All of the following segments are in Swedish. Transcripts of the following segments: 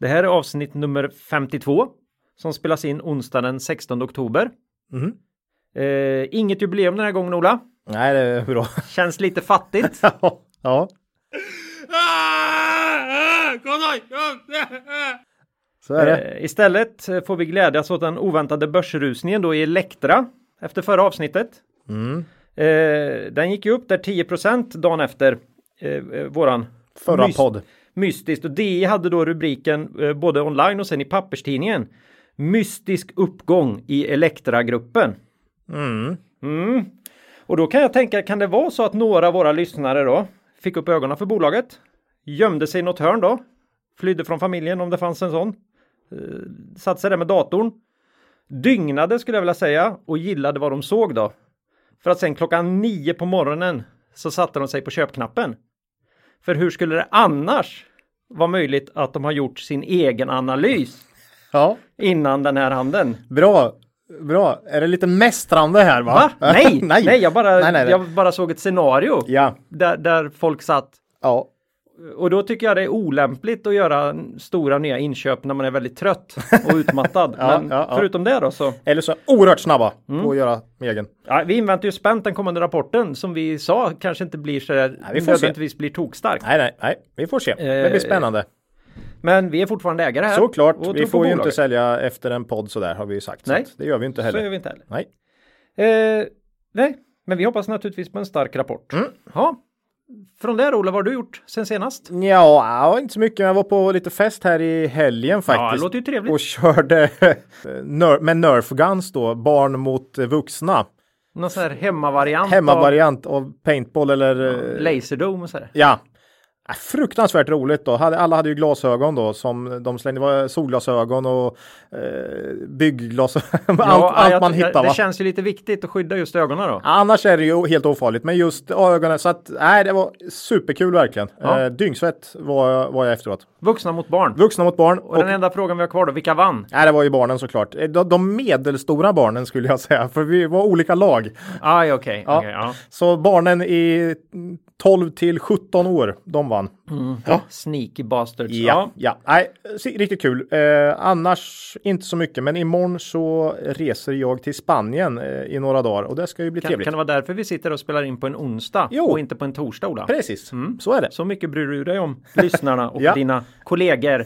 Det här är avsnitt nummer 52 som spelas in onsdag den 16 oktober. Mhm. Eh, inget jubileum den här gången Ola. Nej, det är bra. Känns lite fattigt. ja. ja. Så är det. Eh, istället får vi glädjas åt den oväntade börsrusningen då i Elektra efter förra avsnittet. Mm. Eh, den gick ju upp där 10% dagen efter eh, eh, våran Förra mys- podd. Mystiskt och DI hade då rubriken eh, både online och sen i papperstidningen. Mystisk uppgång i Elektra-gruppen. Mm. Mm. Och då kan jag tänka, kan det vara så att några av våra lyssnare då fick upp ögonen för bolaget? Gömde sig i något hörn då? Flydde från familjen om det fanns en sån? Eh, satte sig där med datorn? Dygnade skulle jag vilja säga och gillade vad de såg då. För att sen klockan nio på morgonen så satte de sig på köpknappen. För hur skulle det annars vara möjligt att de har gjort sin egen analys Ja, innan den här handeln? bra. Bra. Är det lite mästrande här va? Va? Nej, nej, nej. jag, bara, Nej, nej, nej. jag bara såg ett scenario Ja. där, där folk satt. Ja. Och då tycker jag det är olämpligt att göra stora nya inköp när man är väldigt trött och utmattad. Ja, Men ja, ja. förutom det då så. Eller så oerhört snabba Mm. på att göra egen. Ja, vi inväntar ju spänt den kommande rapporten som vi sa kanske inte blir så där vi får se. nödvändigtvis blir tokstark. Nej, nej, nej. Vi får se. Det Eh, blir spännande. Men vi är fortfarande ägare här. Såklart. Vi får ju inte sälja efter en podd sådär har vi ju sagt. Nej. det gör vi inte Så gör heller. vi inte heller. Nej. Eh, nej, men vi hoppas naturligtvis på en stark rapport. Mm. Ja. Från där Ola, vad har du gjort sen senast? Ja, inte så mycket. Jag var på lite fest här i helgen faktiskt. Ja, det låter ju trevligt. Och körde ner- med Nerf Guns då, barn mot vuxna. Någon sån här hemmavariant Hemmavariant av paintball eller... av eh, Laserdome och sådär. Ja. Ja, Fruktansvärt roligt då. Alla hade ju glasögon då som de slängde. Det var solglasögon och eh, byggglasögon. allt allt jag- man hittar Det va? känns ju lite viktigt att skydda just ögonen då. Annars är det ju helt ofarligt, men just ögonen. Så att nej, det var superkul verkligen. Ja. Eh, dyngsvett var, var jag efteråt. Vuxna mot barn. Vuxna mot barn. Och den enda frågan vi har kvar då, vilka vann? Nej, det var ju barnen såklart. Eh, De, de medelstora barnen skulle jag säga, för vi var olika lag. Aj, okej. Ja. okej, ja. Så barnen i 12 till 17 år, de vann. Ja. Sneaky bastards. Ja, ja. Nej, riktigt kul. Eh, annars inte så mycket, men imorgon så reser jag till Spanien eh, i några dagar och det ska ju bli Kan, trevligt. kan det vara därför vi sitter och spelar in på en onsdag Jo. och inte på en torsdag, Ola? Precis, så är det. Så mycket bryr du dig om lyssnarna och Ja. dina kollegor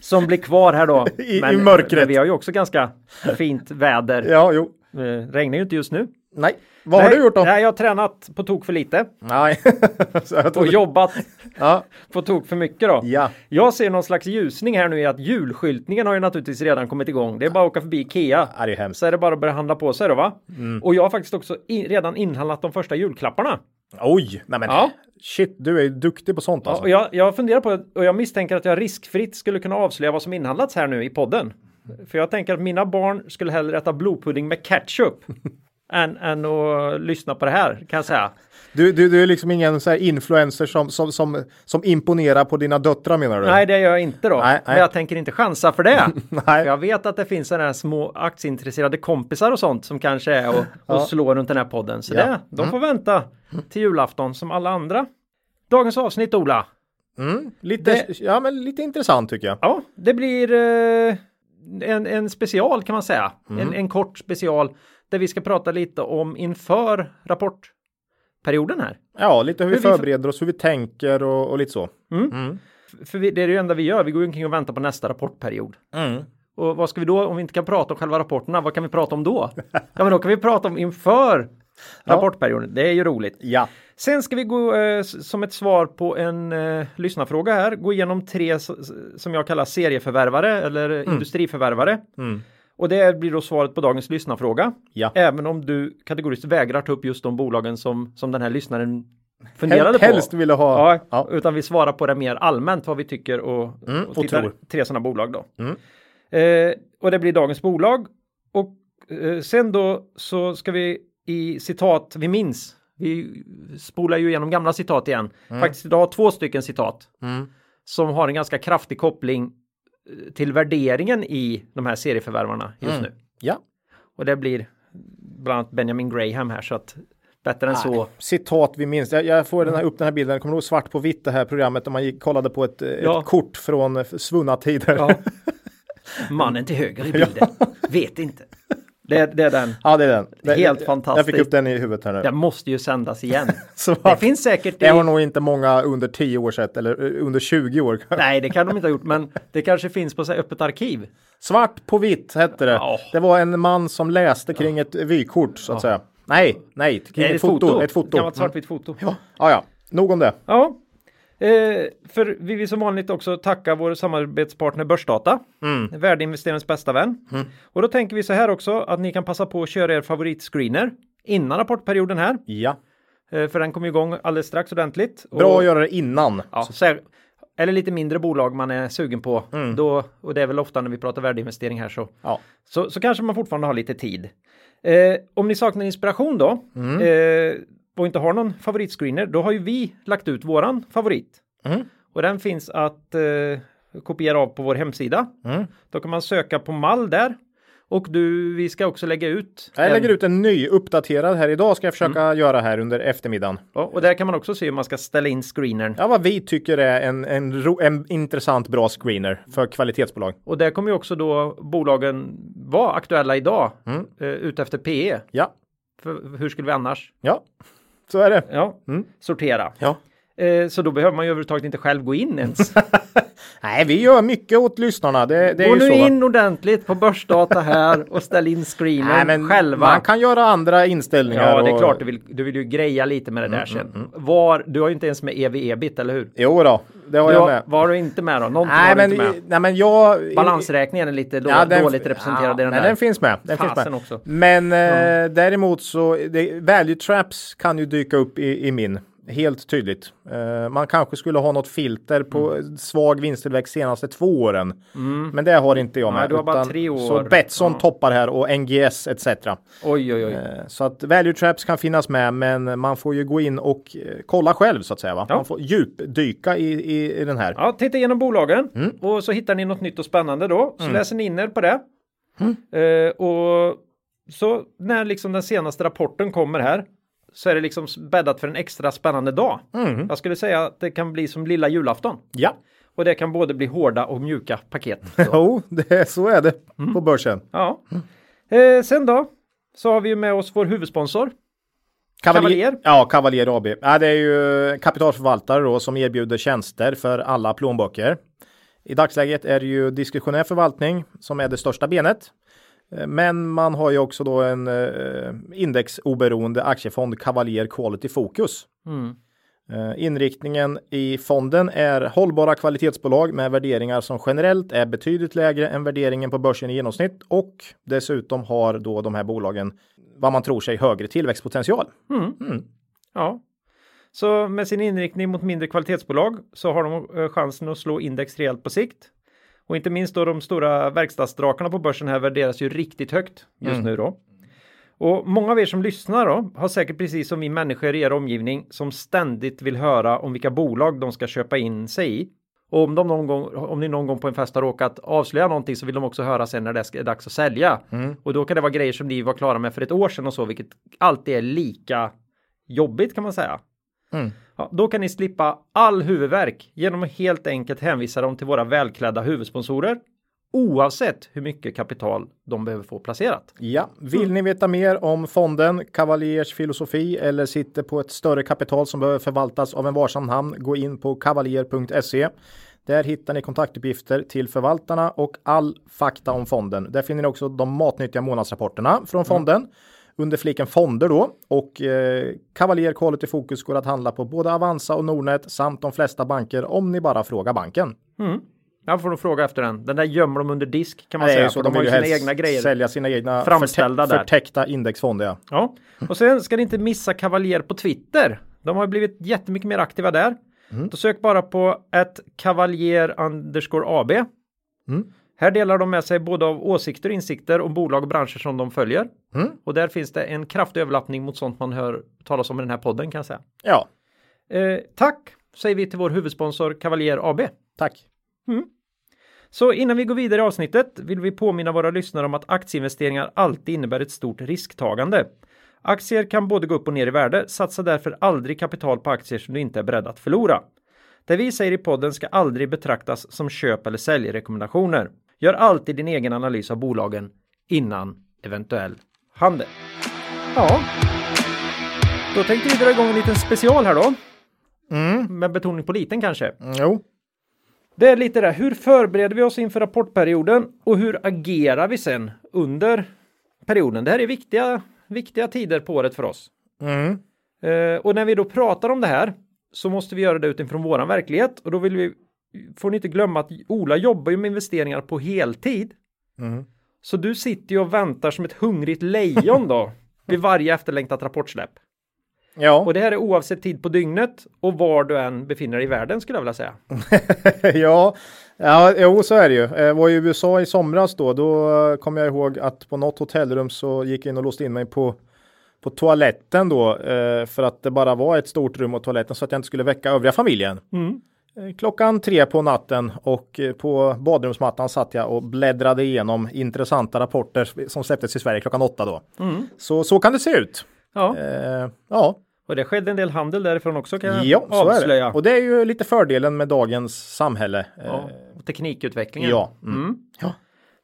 som blir kvar här då. I- i mörkret. men vi har ju också ganska fint väder. Ja, jo. Eh, regnar ju inte just nu. Nej, vad har Nej, du gjort då? Nej, jag har tränat på tok för lite Nej. Och jobbat ja. på tok för mycket då. ja. Jag ser någon slags ljusning här nu i att julskyltningen har ju naturligtvis redan kommit igång. Det är bara att åka förbi Ikea. Ja, det är hemskt. Så är det bara att börja handla på sig då va? Mm. Och jag har faktiskt också i, redan inhandlat de första julklapparna. Oj, nej men Ja. shit, du är ju duktig på sånt Ja, alltså. och jag, jag funderar på och jag misstänker att jag riskfritt skulle kunna avslöja vad som inhandlats här nu i podden. För jag tänker att mina barn skulle hellre äta blodpudding med ketchup än, än att lyssna på det här kan jag säga. Du, du, du är liksom ingen så influencer som, som, som, som imponerar på dina döttrar menar du? Nej, det gör jag inte då. Nej, Men nej. jag tänker inte chansa för det. Nej. För jag vet att det finns sådana här små aktieintresserade kompisar och sånt som kanske är och, och slår runt den här podden. Så Ja. det, de får vänta till julafton som alla andra. Dagens avsnitt Ola. Mm, lite, ja, men lite intressant tycker jag. Ja, det blir eh, en, en special kan man säga. Mm. En, en kort special där vi ska prata lite om inför rapportperioden här. Ja, lite hur vi Hur vi- förbereder oss, hur vi tänker och, och lite så. För vi, det är det enda vi gör. Vi går ju omkring och väntar på nästa rapportperiod. Mm. Och vad ska vi då, om vi inte kan prata om själva rapporterna, vad kan vi prata om då? Ja, men då kan vi prata om inför rapportperioden. Det är ju roligt. Ja. Sen ska vi gå eh, som ett svar på en eh, lyssnarfråga här, gå igenom tre som jag kallar serieförvärvare eller industriförvärvare. Mm. Och det blir då svaret på dagens lyssnarfråga. Ja. Även om du kategoriskt vägrar ta upp just de bolagen som, som den här lyssnaren funderade på. Helst ville ha. Ja, Ja. utan vi svarar på det mer allmänt vad vi tycker och, Mm, och och tror. tre sådana bolag då. Mm. Eh, och det blir dagens bolag. Och eh, sen då så ska vi i citat vi minns. Vi spolar ju igenom gamla citat igen. Faktiskt idag två stycken citat Mm. som har en ganska kraftig koppling till värderingen i de här serieförvärvarna just Mm. nu. Ja. Och det blir bland annat Benjamin Graham här så att bättre än så. Citat vi minns. Jag, jag får den här, upp den här bilden. Kommer du ihåg svart på vitt det här programmet där man gick, kollade på ett, eh, Ja. ett kort från svunna tider. Ja. Mannen till höger i bilden. Vet inte. Det, det är den. Ja, det är den. Helt fantastiskt. Jag fick upp den i huvudet här nu. Den måste ju sändas igen. Det finns säkert Det har i... nog inte många under 10 år sett eller eh, under 20 år. Nej, det kan de inte ha gjort, men det kanske finns på så öppet arkiv. Svart på vitt hette det. Ja. Det var en man som läste kring ett vykort så att säga. Nej, nej, kring Är det ett foto. Ett foto. Gammalt Mm. svartvitt foto. Ja, ja, ja. Nog om det. Ja. Eh, för vi vill som vanligt också tacka vår samarbetspartner Börsdata. Mm. Värdeinvesterarens bästa vän. Och då tänker vi så här också att ni kan passa på att köra er favoritscreener innan rapportperioden här. Ja. Eh, för den kommer igång alldeles strax ordentligt. Bra Och- att göra det innan. Ja, här, eller lite mindre bolag man är sugen på. Mm. Då, och det är väl ofta när vi pratar värdeinvestering här så, Ja. så, så kanske man fortfarande har lite tid. Eh, om ni saknar inspiration då Mm. eh, och inte har någon favoritscreener, då har ju vi lagt ut våran favorit. Mm. Och den finns att eh, kopiera av på vår hemsida. Mm. Då kan man söka på mall där. Och du, vi ska också lägga ut. Jag en- lägger ut en ny uppdaterad här idag ska jag försöka Mm. göra här under eftermiddagen. Ja, och där kan man också se hur man ska ställa in screenern. Ja, vad vi tycker är en, en, ro, en intressant bra screener för kvalitetsbolag. Och där kommer ju också då bolagen vara aktuella idag Mm. eh, utefter PE. Ja, För hur skulle vi annars? ja, så är det. Ja, Mm. sortera. Ja. Eh, så då behöver man ju överhuvudtaget inte själv gå in ens. Nej, vi gör mycket åt lyssnarna. Det, det Gå nu så. va? in ordentligt på börsdata här och ställ in screenen Nej, själva. Man kan göra andra inställningar. Ja, det är och- klart du vill, du vill ju greja lite med det där sen. Var, du har ju inte ens med EV-EBIT, eller hur? Jo då, det har Du jag med. var du inte med då? Någonting Nej men, med. nej, men jag... Balansräkningen är lite då, Ja, den- dåligt representerad ja, i den nej, där. den finns med. Den finns med. också. Men eh, däremot så, det, value traps kan ju dyka upp i, i min. Helt tydligt. Eh, man kanske skulle ha något filter på Mm. svag vinsttillväxt senaste två åren. Men det har inte jag Nej, med. du har bara tre år. Så Betsson Ja. toppar här och NGS etc. Oj, oj, oj. Eh, Så att value traps kan finnas med men man får ju gå in och eh, kolla själv så att säga. Va? Ja. Man får djupdyka i, i, i den här. Ja, titta igenom bolagen Mm. och så hittar ni något nytt och spännande då. Så läser ni in er på det. Mm. Eh, och så när liksom den senaste rapporten kommer här så är det liksom bäddat för en extra spännande dag. Mm. Jag skulle säga att det kan bli som lilla julafton. Ja, Och det kan både bli hårda och mjuka paket. jo, det, så är det Mm. på börsen. Ja. Eh, sen då så har vi ju med oss vår huvudsponsor. Cavalier? Ja, Cavalier AB. Ja, det är ju kapitalförvaltare då som erbjuder tjänster för alla plånböcker. I dagsläget är det ju diskretionär förvaltning som är det största benet. Eh, Men man har ju också då en eh, indexoberoende aktiefond Cavalier Quality Focus. Mm. Eh, Inriktningen i fonden är hållbara kvalitetsbolag med värderingar som generellt är betydligt lägre än värderingen på börsen i genomsnitt och dessutom har då de här bolagen vad man tror sig högre tillväxtpotential. Ja. Så med sin inriktning mot mindre kvalitetsbolag så har de eh, chansen att slå index rejält på sikt. Och inte minst då de stora verkstadsdrakarna på börsen här värderas ju riktigt högt just nu då. Och många av er som lyssnar då har säkert precis som vi människor i er omgivning som ständigt vill höra om vilka bolag de ska köpa in sig i. Och om, de någon gång, om ni någon gång på en fest har råkat avslöja någonting så vill de också höra sen när det är dags att sälja. Och då kan det vara grejer som ni var klara med för ett år sedan och så, vilket alltid är lika jobbigt kan man säga. Mm. Ja, då kan ni slippa all huvudvärk genom att helt enkelt hänvisa dem till våra välklädda huvudsponsorer oavsett hur mycket kapital de behöver få placerat. Ja, vill ni veta mer om fonden, Cavaliers filosofi eller sitter på ett större kapital som behöver förvaltas av en varsam hamn, gå in på cavalier.se. Där hittar ni kontaktuppgifter till förvaltarna och all fakta om fonden. Där finner ni också de matnyttiga månadsrapporterna från fonden under fliken fonder då och eh, Cavalier Quality Focus går att handla på både Avanza och Nordnet samt de flesta banker om ni bara frågar banken. Jag får nog fråga efter den. Den där gömmer de under disk kan man är säga. så, för de, har ju sina egna grejer. Sälja sina egna Framställda förtä- där. förtäckta indexfonder. Ja. Ja, och sen ska ni inte missa Kavaljer på Twitter. De har blivit jättemycket mer aktiva där. Då sök bara på ett kavaljer underscore AB. Här delar de med sig både av åsikter och insikter om bolag och branscher som de följer. Och där finns det en kraftig överlappning mot sånt man hör talas om i den här podden kan jag säga. Ja, Eh, tack säger vi till vår huvudsponsor Kavaljer AB. tack. Så innan vi går vidare i avsnittet vill vi påminna våra lyssnare om att aktieinvesteringar alltid innebär ett stort risktagande. Aktier kan både gå upp och ner i värde, satsa därför aldrig kapital på aktier som du inte är beredd att förlora. Det vi säger i podden ska aldrig betraktas som köp eller säljrekommendationer. Gör alltid din egen analys av bolagen innan eventuell handel. Ja, då tänkte vi dra igång en liten special här då. Med betoning på liten kanske. Mm, Jo, Det är lite det, hur förbereder vi oss inför rapportperioden och hur agerar vi sen under perioden? Det här är viktiga, viktiga tider på året för oss. mm. Eh, och när vi då pratar om det här så måste vi göra det utifrån våran verklighet och då vill vi, får ni inte glömma att Ola jobbar ju med investeringar på heltid. Mm. Så du sitter ju och väntar som ett hungrigt lejon då vid varje efterlängtat rapportsläpp. ja, Och det här är oavsett tid på dygnet och var du än befinner dig i världen skulle jag vilja säga. ja, ja, jo, så är det ju. Jag var i USA i somras då. Då eh, kom jag ihåg att på något hotellrum så gick jag in och låste in mig på på toaletten då eh, för att det bara var ett stort rum och toaletten så att jag inte skulle väcka övriga familjen. Eh, Klockan tre på natten och eh, på badrumsmattan satt jag och bläddrade igenom intressanta rapporter som släpptes i Sverige klockan åtta då. Så, så kan det se ut. Ja, Eh, ja, och det skedde en del handel därifrån också kan jag ja så är avslöja. det. Och det är ju lite fördelen med dagens samhälle. Eh, Ja, och teknikutvecklingen. ja. Mm. Ja.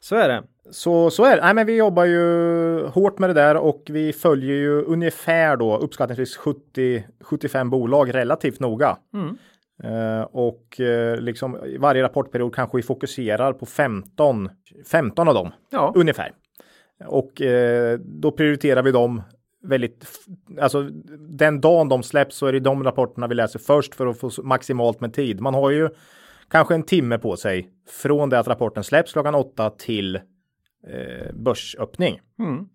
Så är det. Så, så är det. Nej, men vi jobbar ju hårt med det där och vi följer ju ungefär då uppskattningsvis 70-75 bolag relativt noga. Eh, och eh, liksom i varje rapportperiod kanske vi fokuserar på 15, 15 av dem Ja, ungefär. Och eh, då prioriterar vi dem väldigt, alltså den dagen de släpps så är det de rapporterna vi läser först för att få maximalt med tid. Man har ju kanske en timme på sig från det att rapporten släpps klockan åtta till börsöppning. Mm.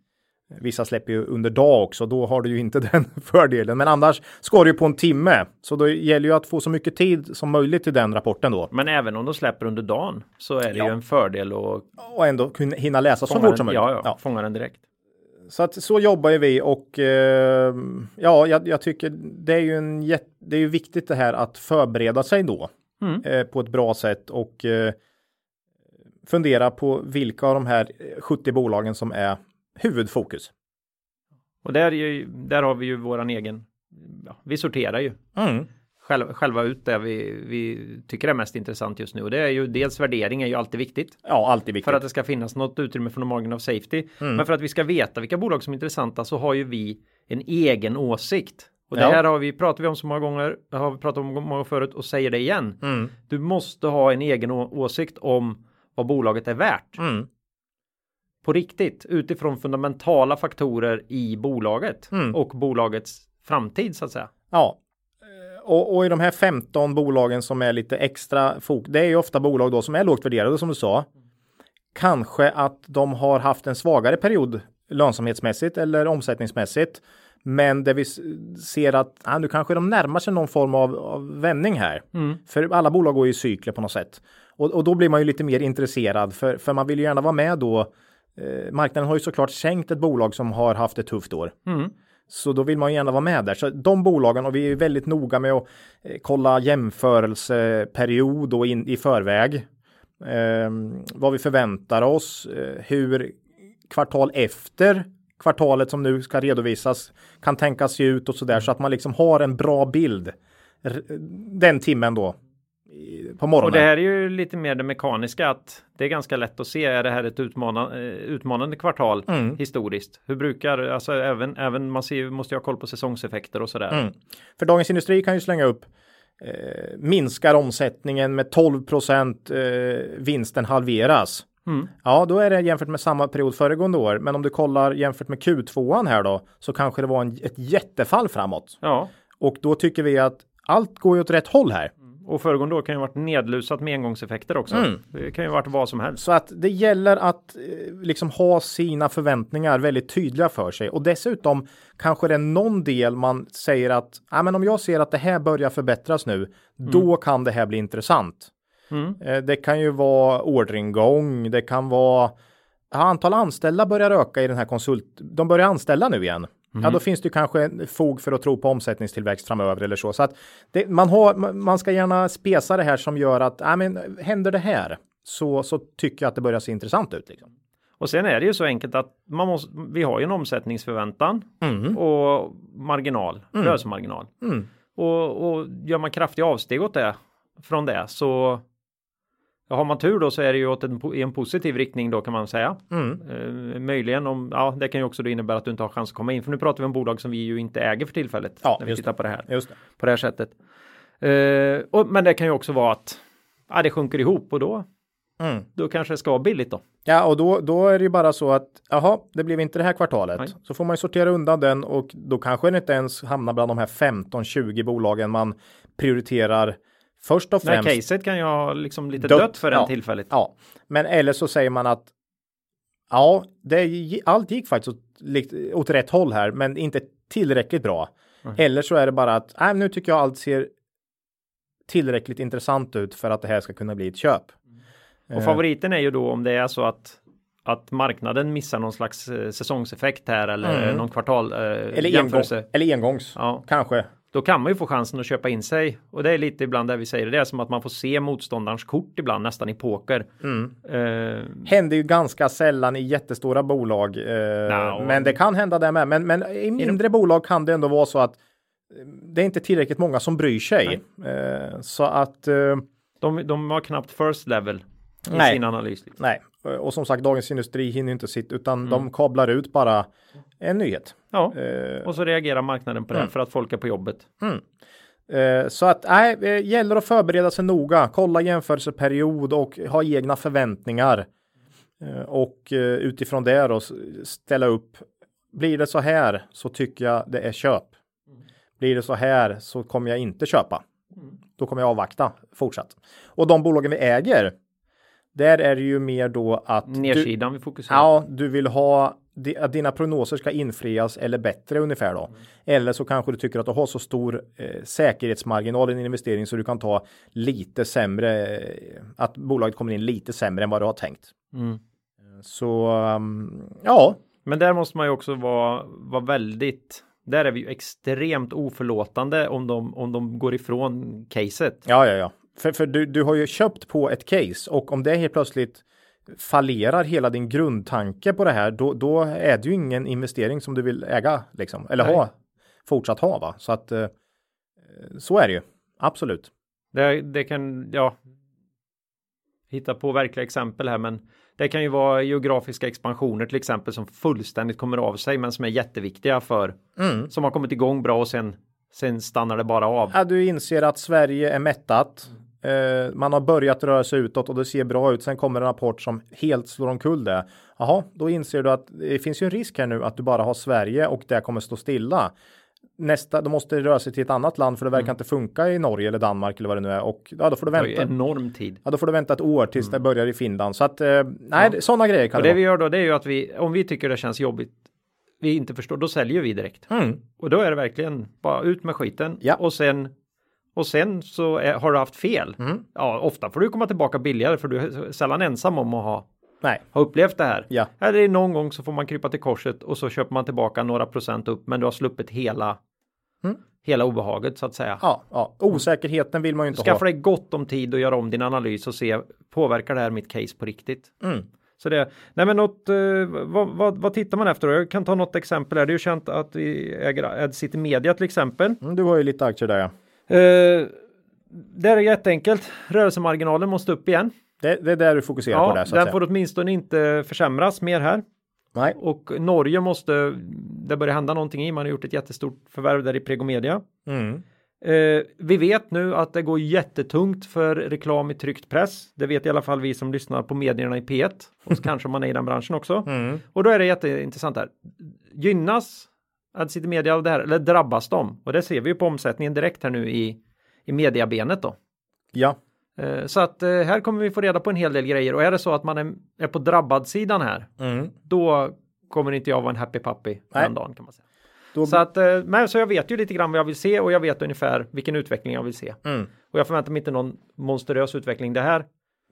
Vissa släpper ju under dag också, då har du ju inte den fördelen. Men annars ska du ju på en timme, så då gäller ju att få så mycket tid som möjligt till den rapporten då. men även om de släpper under dagen så är det Ja. ju en fördel att Och ändå kunna hinna läsa så fort som möjligt. ja, ja, Ja. fånga den direkt. Så att så jobbar ju vi och eh, ja, jag, jag tycker det är ju en jätte, det är ju viktigt det här att förbereda sig då Mm. eh, på ett bra sätt och eh, fundera på vilka av de här 70 bolagen som är huvudfokus. Och där, är ju, där har vi ju våran egen, ja, vi sorterar ju Mm. själva, själva ut det vi, vi tycker är mest intressant just nu. Och det är ju dels värdering är ju alltid viktigt. Ja, alltid viktigt. För att det ska finnas något utrymme för någon margin of safety. Mm. Men för att vi ska veta vilka bolag som är intressanta så har ju vi en egen åsikt. Och det Ja. här har vi, pratar vi om så många gånger, har vi pratat om många gånger förut och säger det igen. Mm. Du måste ha en egen åsikt om vad bolaget är värt. Mm. På riktigt, utifrån fundamentala faktorer i bolaget Mm. och bolagets framtid så att säga. Ja. Och, och i de här 15 bolagen som är lite extra fok, det är ju ofta bolag då som är lågt värderade som du sa. Kanske att de har haft en svagare period lönsamhetsmässigt eller omsättningsmässigt. Men där vi ser att ah, nu kanske de närmar sig någon form av, av vändning här. För alla bolag går ju i cykler på något sätt. Och, och då blir man ju lite mer intresserad för, för man vill ju gärna vara med då. Eh, marknaden har ju såklart sänkt ett bolag som har haft ett tufft år. Så då vill man ju gärna vara med där. Så de bolagen, och vi är väldigt noga med att eh, kolla jämförelseperiod och in i förväg. Eh, vad vi förväntar oss, eh, hur kvartal efter kvartalet som nu ska redovisas kan tänkas se ut och så där så att man liksom har en bra bild den timmen då på morgonen. Och det här är ju lite mer det mekaniska att det är ganska lätt att se, är det här ett utmanande, utmanande kvartal Mm. historiskt? Hur brukar, alltså även, även man ser, måste ju ha koll på säsongseffekter och sådär. Mm. För Dagens Industri kan ju slänga upp eh, minskar omsättningen med 12 procent, eh, vinsten halveras. Mm. Ja, då är det jämfört med samma period föregående år. Men om du kollar jämfört med Q2 här då, så kanske det var en, ett jättefall framåt. Ja, Och då tycker vi att allt går ju åt rätt håll här. Och föregående år kan ju ha varit nedlusat med engångseffekter också. Mm. Det kan ju ha varit vad som helst. Så att det gäller att eh, liksom ha sina förväntningar väldigt tydliga för sig och dessutom kanske det är någon del man säger att ah, men om jag ser att det här börjar förbättras nu, då kan det här bli intressant. Mm. Eh, Det kan ju vara orderingång, det kan vara ja, antal anställda börjar öka i den här konsult. De börjar anställa nu igen. Ja, då finns det kanske fog för att tro på omsättningstillväxt framöver eller så. Så att det, man, har, man- ska gärna spesa det här som gör att, ja men händer det här så, så tycker jag att det börjar se intressant ut. Liksom. Och sen är det ju så enkelt att man måste, vi har ju en omsättningsförväntan Mm. och marginal, rörelsemarginal. Mm. Och, och gör man kraftiga avsteg åt det från det så har man tur då så är det ju åt en, i en positiv riktning då kan man säga. Mm. Eh, möjligen om, ja det kan ju också då innebära att du inte har chans att komma in för nu pratar vi om bolag som vi ju inte äger för tillfället. Ja, när vi tittar på det här. Just det. På det här sättet. Eh, och, men det kan ju också vara att ja, det sjunker ihop och då, Mm. då kanske det ska vara billigt då. Ja, och då, då är det ju bara så att jaha, det blev inte det här kvartalet. Nej. Så får man ju sortera undan den och då kanske det inte ens hamnar bland de här 15-20 bolagen man prioriterar först och Nej, främst. caset kan ju ha liksom lite Dött, dött, för den ja. tillfälligt. Ja, men eller så säger man att ja, det, allt gick faktiskt åt, åt rätt håll här, men inte tillräckligt bra. Eller så är det bara att nej, nu tycker jag allt ser tillräckligt intressant ut för att det här ska kunna bli ett köp. Och favoriten är ju då om det är så att att marknaden missar någon slags eh, säsongseffekt här eller Mm. någon kvartal eh, Eller, engång, eller engångs, Ja, kanske. Då kan man ju få chansen att köpa in sig och det är lite ibland där vi säger det. Det är som att man får se motståndarens kort ibland nästan i poker. Mm. Eh, Händer ju ganska sällan i jättestora bolag, eh, Nja, men det kan hända där med. Men, men i mindre bolag kan det ändå vara så att eh, det är inte tillräckligt många som bryr sig. Eh, så att de, de har knappt first level i Nej. sin analys. Liksom. Nej, och som sagt Dagens Industri hinner inte sitta utan Mm. de kablar ut bara en nyhet. Ja, Eh, och så reagerar marknaden på det Mm. för att folk är på jobbet. eh, så att nej, eh, gäller att förbereda sig noga, kolla jämförelseperiod och ha egna förväntningar. Eh, och eh, utifrån det då ställa upp. Blir det så här så tycker jag det är köp. Blir det så här så kommer jag inte köpa. Då kommer jag avvakta fortsatt. Och de bolagen vi äger. Där är det ju mer då att du, Nedsidan vi fokuserar. Ja, du vill ha att dina prognoser ska infrias eller bättre ungefär då. Eller så kanske du tycker att du har så stor eh, säkerhetsmarginal i din investering så du kan ta lite sämre, eh, att bolaget kommer in lite sämre än vad du har tänkt. Mm. Så um, ja, Men där måste man ju också vara, vara väldigt där är vi ju extremt oförlåtande om de, om de går ifrån caset. ja, ja, ja. För, för du, du har ju köpt på ett case och om det helt plötsligt fallerar hela din grundtanke på det här, då, då är det ju ingen investering som du vill äga liksom, eller Nej. ha, fortsatt ha va? Så att eh, så är det ju. Absolut. Det, det kan, ja. Hitta på verkliga exempel här, men det kan ju vara geografiska expansioner till exempel som fullständigt kommer av sig, men som är jätteviktiga för Mm. som har kommit igång bra och sen sen stannar det bara av. Ja, du inser att Sverige är mättat. Eh, man har börjat röra sig utåt och det ser bra ut. Sen kommer en rapport som helt slår omkull det. Jaha, då inser du att det finns ju en risk här nu att du bara har Sverige och det kommer stå stilla. Nästa, då måste röra sig till ett annat land för det verkar inte funka i Norge eller Danmark eller vad det nu är. Och ja, då får du vänta. enorm tid. Ja, då får du vänta ett år tills det börjar i Finland. Så att, eh, nej, sådana grejer kan Och det det vi gör då, det är ju att vi, om vi tycker det känns jobbigt, vi inte förstår, då säljer vi direkt. Mm. Och då är det verkligen bara ut med skiten Ja. och sen och sen så är, har du haft fel. Mm. Ja, ofta får du komma tillbaka billigare för du är sällan ensam om att ha, Nej, ha upplevt det här. ja, Eller någon gång så får man krypa till korset och så köper man tillbaka några procent upp men du har sluppit hela Mm. hela obehaget så att säga. ja, ja. Osäkerheten vill man ju inte Skaffa ha. dig gott om tid att göra om din analys och se påverkar det här mitt case på riktigt? Mm. Så det, nej men något, eh, vad, vad, vad tittar man efter då? Jag kan ta något exempel här. Det är ju känt att vi äger AdCity Media till exempel. Mm, du har ju lite aktier där ja. Eh, det är jätteenkelt. Rörelsemarginalen måste upp igen. Det, det är där du fokuserar på Ja, det. Så den får åtminstone inte försämras mer här. Nej. Och Norge måste, det börjar hända någonting i. Man har gjort ett jättestort förvärv där i Pregomedia. Mm. Eh, vi vet nu att det går jättetungt för reklam i tryckt press. Det vet i alla fall vi som lyssnar på medierna i P1 och kanske man är i den branschen också. Mm. Och då är det jätteintressant här. Gynnas AdCity Media av det här eller drabbas de? Och det ser vi ju på omsättningen direkt här nu i, i mediabenet då. Ja, Eh, Så att eh, här kommer vi få reda på en hel del grejer och är det så att man är, är på drabbad sidan här, mm. då kommer inte jag vara en happy puppy Nej. den dagen kan man säga. Då, Så att, eh, men så jag vet ju lite grann vad jag vill se och jag vet ungefär vilken utveckling jag vill se. mm. Och jag förväntar mig inte någon monsterös utveckling det här.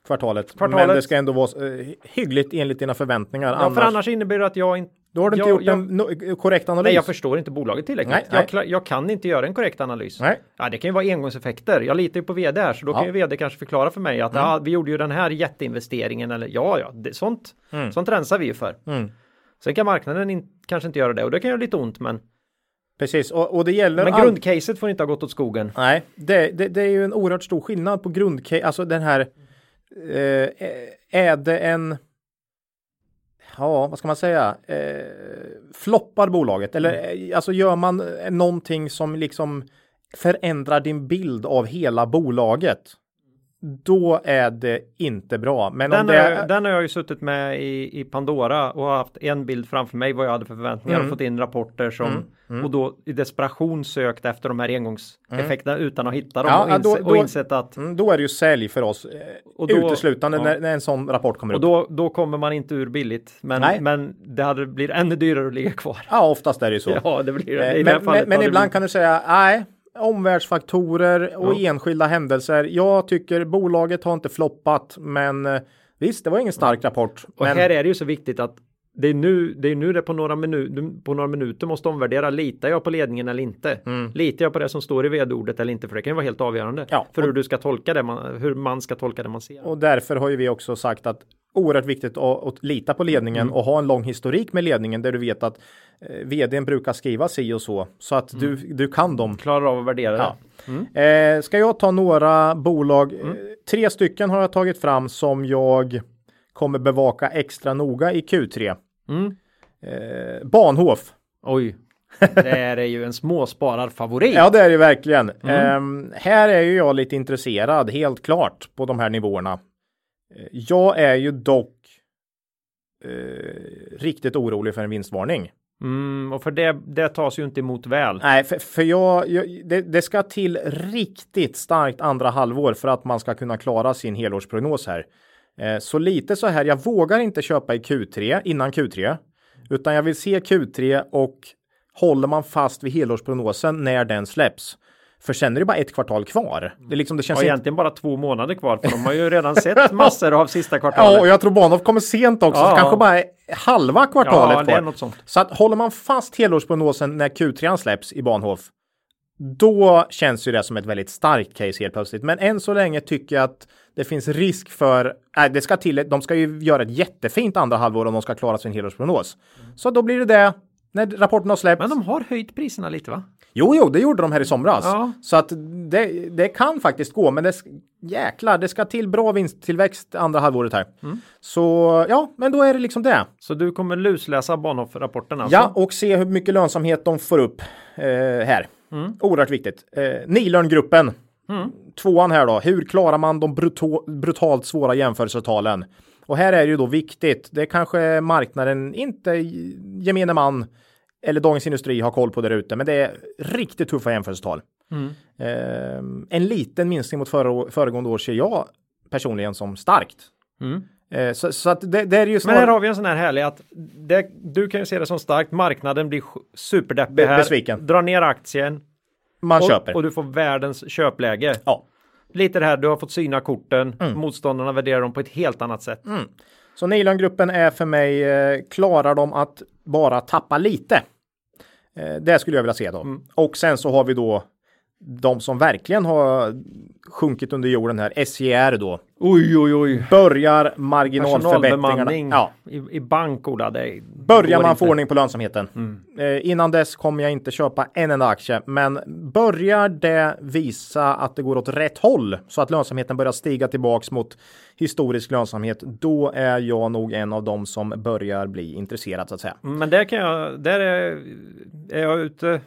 Kvartalet. Kvartalet. Men det ska ändå vara eh, hyggligt enligt dina förväntningar. Ja, för annars innebär det att jag inte då har du inte jag- gjort jag- en no korrekt analys. Nej, jag förstår inte bolaget tillräckligt. Nej, jag, nej. jag kan inte göra en korrekt analys. Nej. Ja, det kan ju vara engångseffekter. Jag litar ju på vd här, så då Ja. Mm. kan ju vd kanske förklara för mig att ja, vi gjorde ju den här jätteinvesteringen eller ja, ja, det, sånt, Mm. sånt rensar vi ju för. Mm. Sen kan marknaden in, kanske inte göra det och det kan göra lite ont, men, Precis, och, och det gäller... men all- grundcaset får inte ha gått åt skogen. Nej, det, det, det är ju en oerhört stor skillnad på grundcase, alltså den här... Eh, är det en... Ja, vad ska man säga? Eh, floppar bolaget? Eller eh, alltså gör man eh, någonting som liksom förändrar din bild av hela bolaget? Då är det inte bra. Men om Den, det har jag, den har jag ju suttit med i, i Pandora och haft en bild framför mig vad jag hade för förväntningar Mm. och fått in rapporter som och då i desperation sökt efter de här engångseffekterna utan att hitta dem Ja, och, inse, då- och då- insett att Mm, då är det ju sälj för oss. eh, Och då- uteslutande ja. när, när en sån rapport kommer Och upp. då, då kommer man inte ur billigt. Men, Nej. men det hade blivit ännu dyrare att ligga kvar. Ja, oftast är det ju så. Ja, det blir det. Eh, Men, men, men ibland blivit- kan du säga nej, omvärldsfaktorer och Ja. enskilda händelser. Jag tycker bolaget har inte floppat, men eh, visst, det var ingen stark rapport. Och men, här är det ju så viktigt att det är nu det, är nu det på, några minu- på några minuter måste omvärdera. Litar jag på ledningen eller inte? Litar jag på det som står i vd-ordet eller inte? För det kan ju vara helt avgörande. Mm. Ja, för hur du ska tolka det, man, hur man ska tolka det man ser. och därför har ju vi också sagt att oerhört viktigt att, att lita på ledningen Mm. och ha en lång historik med ledningen där du vet att vdn brukar skriva si och så så att du, Mm. du kan dem. Klarar av att värdera Ja. det. Eh, ska jag ta några bolag? Mm. Eh, tre stycken har jag tagit fram som jag kommer bevaka extra noga i Q3. Mm. Eh, Bahnhof. Oj. Det är ju en småspararfavorit. Ja, det är det verkligen. Mm. Ehm, här är ju jag lite intresserad, helt klart, på de här nivåerna. Eh, Jag är ju dock eh, riktigt orolig för en vinstvarning. Mm, och för det, det tas ju inte emot väl. Nej, för, för jag, jag det, det ska till riktigt starkt andra halvår för att man ska kunna klara sin helårsprognos här. Eh, så lite så här, jag vågar inte köpa i Q3 innan Q3, utan jag vill se Q3 och håller man fast vid helårsprognosen när den släpps. För sen är det bara ett kvartal kvar. Det, är liksom, det känns Och inte... egentligen bara två månader kvar för de har ju redan sett massor av sista kvartalet. Ja, och jag tror Bahnhof kommer sent också, Ja. så kanske bara halva kvartalet Ja, det är något sånt. Så att håller man fast helårsprognosen när Q3 släpps i Bahnhof, då känns ju det som ett väldigt starkt case helt plötsligt. Men än så länge tycker jag att det finns risk för, nej, det ska till, de ska ju göra ett jättefint andra halvår om de ska klara sin helårsprognos. Så då blir det det när rapporten har släppts. Men de har höjt priserna lite va? Jo, jo, det gjorde de här i somras. Ja. Så att det, det kan faktiskt gå, men det jäklar, det ska till bra vinsttillväxt andra halvåret här. Mm. Så ja, men då är det liksom det. Så du kommer lusläsa Bahnhof-rapporten alltså? Ja, och se hur mycket lönsamhet de får upp eh, här. Mm. Oerhört viktigt. Eh, Nilörngruppen. Tvåan här då. Hur klarar man de brutalt svåra jämförelsetalen? Och här är det ju då viktigt. Det kanske marknaden inte gemene man eller Dagens Industri har koll på där ute, men det är riktigt tuffa jämförelsetal. Mm. Eh, en liten minskning mot förra, föregående år ser jag personligen som starkt. Mm. Eh, så, så att det, det är ju Men här har vi en sån här härlig att det, du kan ju se det som starkt. Marknaden blir superdeppig här. besviken. Drar ner aktien. man köper. Och, och du får världens köpläge. ja. Lite det här, du har fått syna korten. Mm. Motståndarna värderar dem på ett helt annat sätt. Så Nilörngruppen är för mig, eh, klarar de att bara tappa lite? Eh, det skulle jag vilja se då. Mm. Och sen så har vi då de som verkligen har sjunkit under jorden här, SJR då. Oj, oj, oj. Börjar marginalförbättringarna. Ja, i, i bank, Ola. Det börjar man inte. få ordning på lönsamheten. Mm. Eh, innan dess kommer jag inte köpa en enda aktie, men börjar det visa att det går åt rätt håll så att lönsamheten börjar stiga tillbaks mot historisk lönsamhet, då är jag nog en av dem som börjar bli intresserad så att säga. Men där kan jag, där är, är jag ute,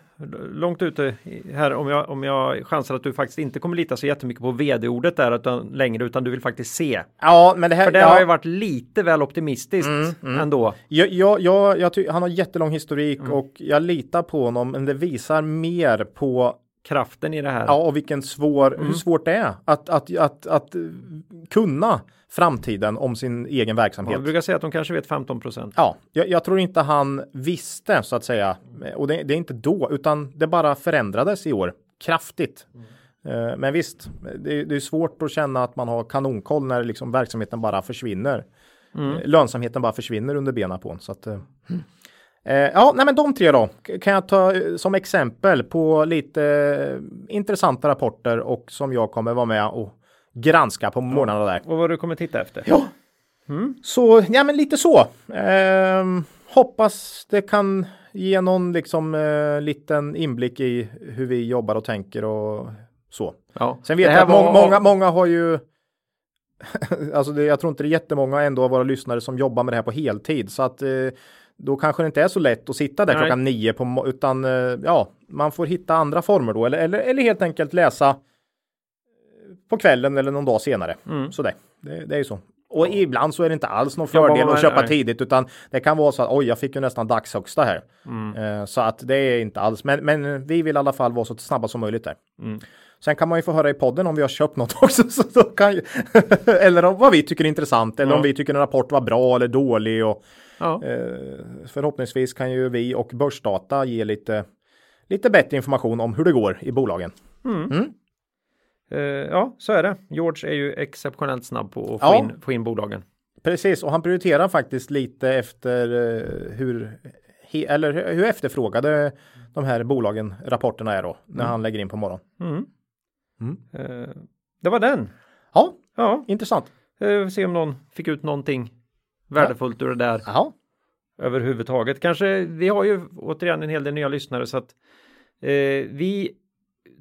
långt ute här om jag, om jag chansar att du faktiskt inte kommer lita så jättemycket på vd-ordet där utan, längre utan du vill faktiskt se. Ja, men det här. För det ja, har ju varit lite väl optimistiskt ändå. Jag, jag, jag, jag han har jättelång historik Mm. och jag litar på honom, men det visar mer på kraften i det här. Ja, och vilken svår, hur svårt det är att, att, att, att kunna framtiden om sin egen verksamhet. Jag brukar säga att de kanske vet 15 procent. Ja, jag, jag, tror inte han visste så att säga. Och det, det, är inte då, utan det bara förändrades i år kraftigt. Mm. Men visst, det, det, är svårt att känna att man har kanonkoll när liksom verksamheten bara försvinner. Mm. Lönsamheten bara försvinner under benen på en. Så att, mm. Ja, nej men de tre då kan jag ta som exempel på lite intressanta rapporter och som jag kommer vara med och granska på morgnarna där. Och vad du kommer titta efter? Ja, mm. så ja, men lite så. Eh, hoppas det kan ge någon liksom eh, liten inblick i hur vi jobbar och tänker och så. Ja. Sen vet jag att var... många, många har ju alltså det, jag tror inte det är jättemånga ändå av våra lyssnare som jobbar med det här på heltid så att eh, då kanske det inte är så lätt att sitta där Nej. klockan nio på utan eh, ja, man får hitta andra former då eller, eller, eller helt enkelt läsa på kvällen eller någon dag senare. Mm. Så det, det, det är ju så. Och ja. ibland så är det inte alls någon fördel att köpa nej. tidigt utan det kan vara så att oj, jag fick ju nästan dagshögsta här. Mm. Uh, så att det är inte alls, men, men vi vill i alla fall vara så snabba som möjligt där. Mm. Sen kan man ju få höra i podden om vi har köpt något också. Så då kan ju, eller om vad vi tycker är intressant eller ja. om vi tycker en rapport var bra eller dålig. Och, ja. uh, förhoppningsvis kan ju vi och Börsdata ge lite, lite bättre information om hur det går i bolagen. Mm. mm. Uh, ja, så är det. George är ju exceptionellt snabb på att få, ja. in, få in bolagen. Precis, och han prioriterar faktiskt lite efter uh, hur, eller hur efterfrågade de här bolagen, rapporterna är då, när mm. han lägger in på morgonen. Mm. Mm. Det var den. Ja, ja. intressant. Uh, se om någon fick ut någonting värdefullt ur det där. Ja. Överhuvudtaget. Kanske, vi har ju återigen en hel del nya lyssnare så att vi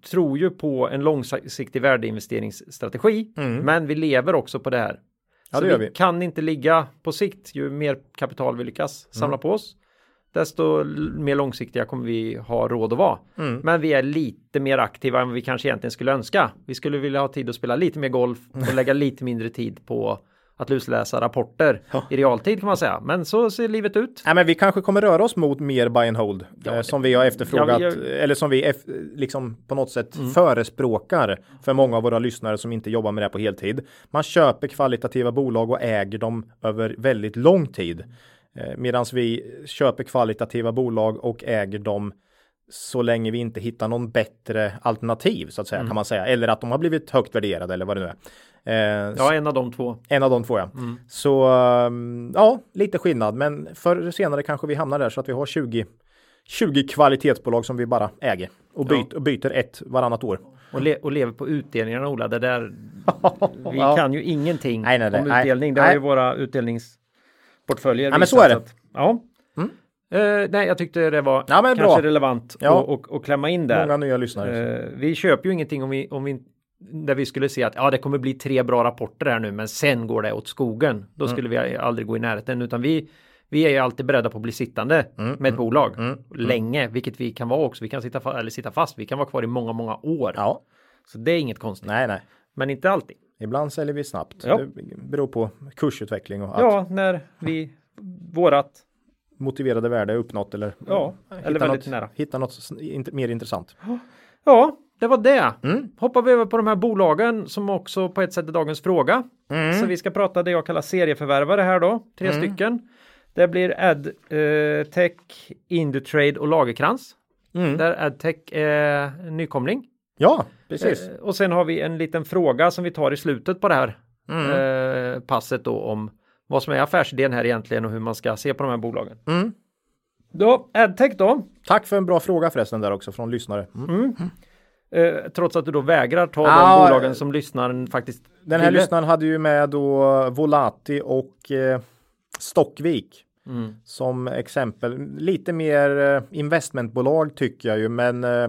tror ju på en långsiktig värdeinvesteringsstrategi, mm. men vi lever också på det här. Ja, så det vi, vi, kan inte ligga på sikt. Ju mer kapital vi lyckas samla mm. på oss, desto mer långsiktiga kommer vi ha råd att vara. Mm. Men vi är lite mer aktiva än vi kanske egentligen skulle önska. Vi skulle vilja ha tid att spela lite mer golf och lägga lite mindre tid på att lusläsa rapporter ja. i realtid kan man säga. Men så ser livet ut. Ja, men vi kanske kommer röra oss mot mer buy and hold ja, eh, som vi har efterfrågat ja, vi eller som vi liksom på något sätt mm. förespråkar för många av våra lyssnare som inte jobbar med det på heltid. Man köper kvalitativa bolag och äger dem över väldigt lång tid. Eh, Medan vi köper kvalitativa bolag och äger dem så länge vi inte hittar någon bättre alternativ så att säga mm. kan man säga. Eller att de har blivit högt värderade eller vad det nu är. Eh, ja, en av de två. En av de två, ja. Mm. Så um, ja, lite skillnad, men förr eller senare kanske vi hamnar där så att vi har 20, 20 kvalitetsbolag som vi bara äger och, byt, ja. och byter ett varannat år. Och, le och lever på utdelningarna Ola, det där. vi ja. kan ju ingenting nej, nej, nej, om utdelning. Det är ju våra utdelningsportföljer. Ja, men så är det. Att, ja. Mm. Uh, nej, jag tyckte det var ja, kanske bra. relevant ja. och, och, och, klämma in där. Många nya lyssnare. Uh, vi köper ju ingenting om vi, om vi där vi skulle se att ja, det kommer bli tre bra rapporter här nu, men sen går det åt skogen. Då mm. skulle vi aldrig gå i närheten, utan vi vi är ju alltid beredda på att bli sittande mm, med ett mm, bolag mm, mm, länge, vilket vi kan vara också. Vi kan sitta, eller sitta fast. Vi kan vara kvar i många, många år. Ja. Så det är inget konstigt. Nej, nej. Men inte alltid. Ibland säljer vi snabbt. Ja. Det beror på kursutveckling och allt. Ja, när vi vårat motiverade värde är uppnått eller, ja, eller väldigt något, nära. Hitta något mer intressant. Ja, det var det. Mm. Hoppar vi över på de här bolagen som också på ett sätt är dagens fråga. Mm. Så vi ska prata det jag kallar serieförvärvare här då, tre mm. stycken. Det blir AdTech, eh, Indutrade och Lagerkrans. Mm. Där AdTech är nykomling. Ja, precis. Eh, och sen har vi en liten fråga som vi tar i slutet på det här mm. eh, passet då om vad som är affärsidén här egentligen och hur man ska se på de här bolagen. Mm. Då, AdTech då. Tack för en bra fråga förresten där också från lyssnare. Eh, trots att du då vägrar ta ah, de bolagen som lyssnaren faktiskt Den här ville. lyssnaren hade ju med då Volati och eh, Stockvik mm. som exempel. Lite mer eh, investmentbolag tycker jag ju, men eh,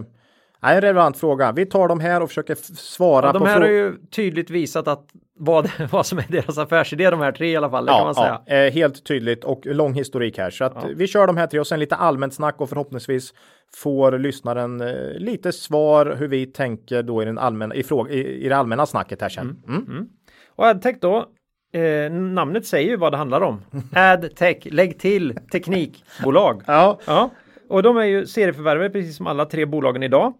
en relevant fråga. Vi tar dem här och försöker svara ja, de på De här har ju tydligt visat att vad, vad som är deras affärsidé, de här tre i alla fall. Ja, kan man säga. Ja, eh, helt tydligt och lång historik här. Så att ja. vi kör de här tre och sen lite allmänt snack och förhoppningsvis får lyssnaren eh, lite svar hur vi tänker då i, den allmänna, i, fråga, i, i det allmänna snacket här sen. Mm. Mm. Mm. Och AdTech då, Eh, namnet säger ju vad det handlar om. AdTech, lägg till teknikbolag. ja. ja. Och de är ju serieförvärvare precis som alla tre bolagen idag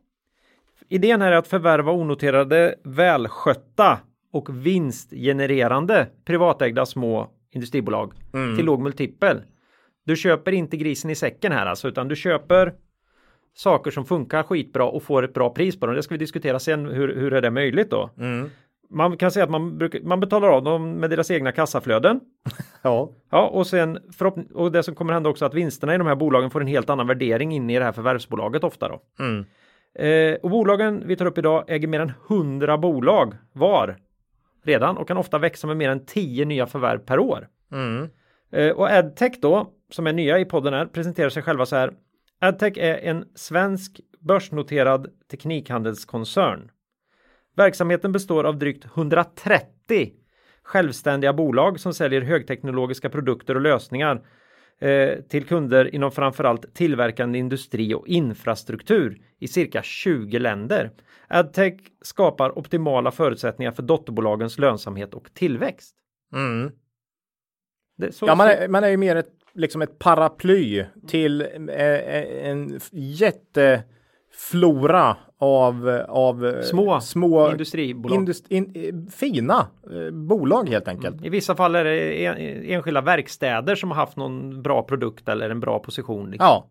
Idén här är att förvärva onoterade, välskötta och vinstgenererande privatägda små industribolag till låg multipel. Du köper inte grisen i säcken här alltså, utan du köper saker som funkar skitbra och får ett bra pris på dem. Det ska vi diskutera sen. Hur, hur är det möjligt då? Man kan säga att man, brukar, man betalar av dem med deras egna kassaflöden. Ja. Ja, och sen och det som kommer hända också att vinsterna i de här bolagen får en helt annan värdering in i det här förvärvsbolaget ofta då. Mm. Eh, och bolagen vi tar upp idag äger mer än 100 bolag var redan och kan ofta växa med mer än 10 nya förvärv per år. Mm. Eh, och Adtech då, som är nya i podden här, presenterar sig själva så här. Adtech är en svensk börsnoterad teknikhandelskoncern. Verksamheten består av drygt 130 självständiga bolag som säljer högteknologiska produkter och lösningar till kunder inom framförallt tillverkande industri och infrastruktur i cirka 20 länder. Adtech skapar optimala förutsättningar för dotterbolagens lönsamhet och tillväxt. Mm. Så, Ja, man är, man är ju mer ett, liksom ett paraply till eh, eh, en jätteflora av, av eh, Små små industribolag. indust- in, eh, fina eh, bolag helt enkelt. I vissa fall är det en, enskilda verkstäder som har haft någon bra produkt eller en bra position. Liksom. Ja.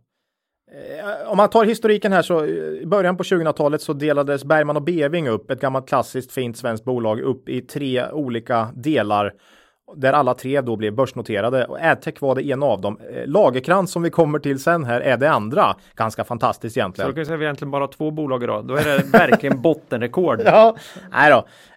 Om man tar historiken här så i början på 2000-talet så delades Bergman och Beving upp, ett gammalt klassiskt fint svenskt bolag, upp i tre olika delar där alla tre då blev börsnoterade och Adtech var det ena av dem. Eh, Lagerkrans som vi kommer till sen här är det andra. Ganska fantastiskt Så egentligen. då kan vi säga att vi egentligen bara har två bolag idag. Då är det verkligen bottenrekord. Ja, nej då.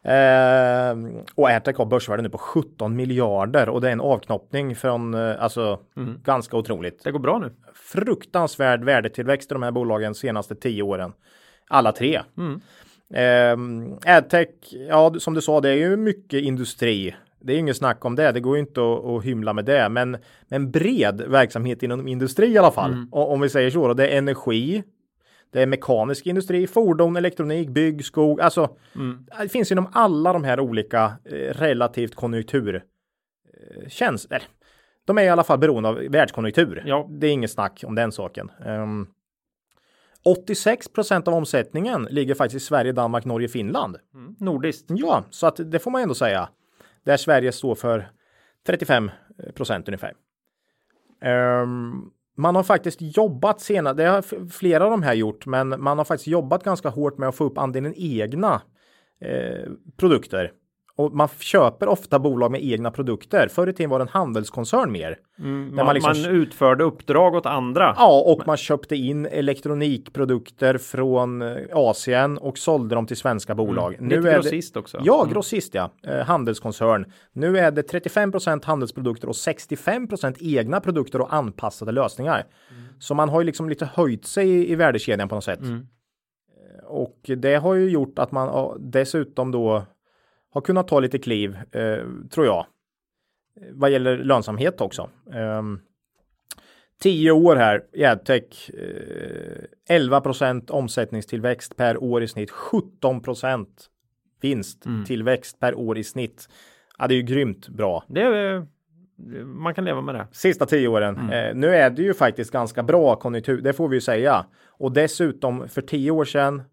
Eh, och Airtech har börsvärde nu på 17 miljarder och det är en avknoppning från, eh, alltså ganska otroligt. Det går bra nu. Fruktansvärd värdetillväxt i de här bolagen senaste tio åren. Alla tre. Eh, Adtech, ja som du sa, det är ju mycket industri. Det är inget snack om det. Det går ju inte att, att hymla med det, men en bred verksamhet inom industri i alla fall. Och, om vi säger så, då, det är energi. Det är mekanisk industri, fordon, elektronik, bygg, skog. Alltså, det finns inom alla de här olika eh, relativt konjunktur eh, känns, eller, de är i alla fall beroende av världskonjunktur. Ja. Det är inget snack om den saken. Ehm, 86 procent av omsättningen ligger faktiskt i Sverige, Danmark, Norge, Finland. Nordiskt. Ja, så att det får man ändå säga. Där Sverige står för 35 procent ungefär. Um, man har faktiskt jobbat senare, det har flera av de här gjort, men man har faktiskt jobbat ganska hårt med att få upp andelen egna eh, produkter. Och man köper ofta bolag med egna produkter. Förr i tiden var det en handelskoncern mer. Man, man liksom- man utförde uppdrag åt andra. Ja, och man köpte in elektronikprodukter från eh, Asien och sålde dem till svenska bolag. Mm. Lite är grossist det, också. Ja, grossist ja. Eh, handelskoncern. Nu är det 35% handelsprodukter och 65% egna produkter och anpassade lösningar. Mm. Så man har ju liksom lite höjt sig i, i värdekedjan på något sätt. Mm. Eh, Och det har ju gjort att man dessutom då har kunnat ta lite kliv, eh, tror jag. Eh, Vad gäller lönsamhet också. Ehm, 10 år här i Adtech. Eh, 11% omsättningstillväxt per år i snitt. 17 vinsttillväxt per år i snitt. Ja, det är ju grymt bra. Det är, man kan leva med det. Sista tio åren. Eh, nu är det ju faktiskt ganska bra konjunktur, det får vi ju säga. Och dessutom för tio år sedan,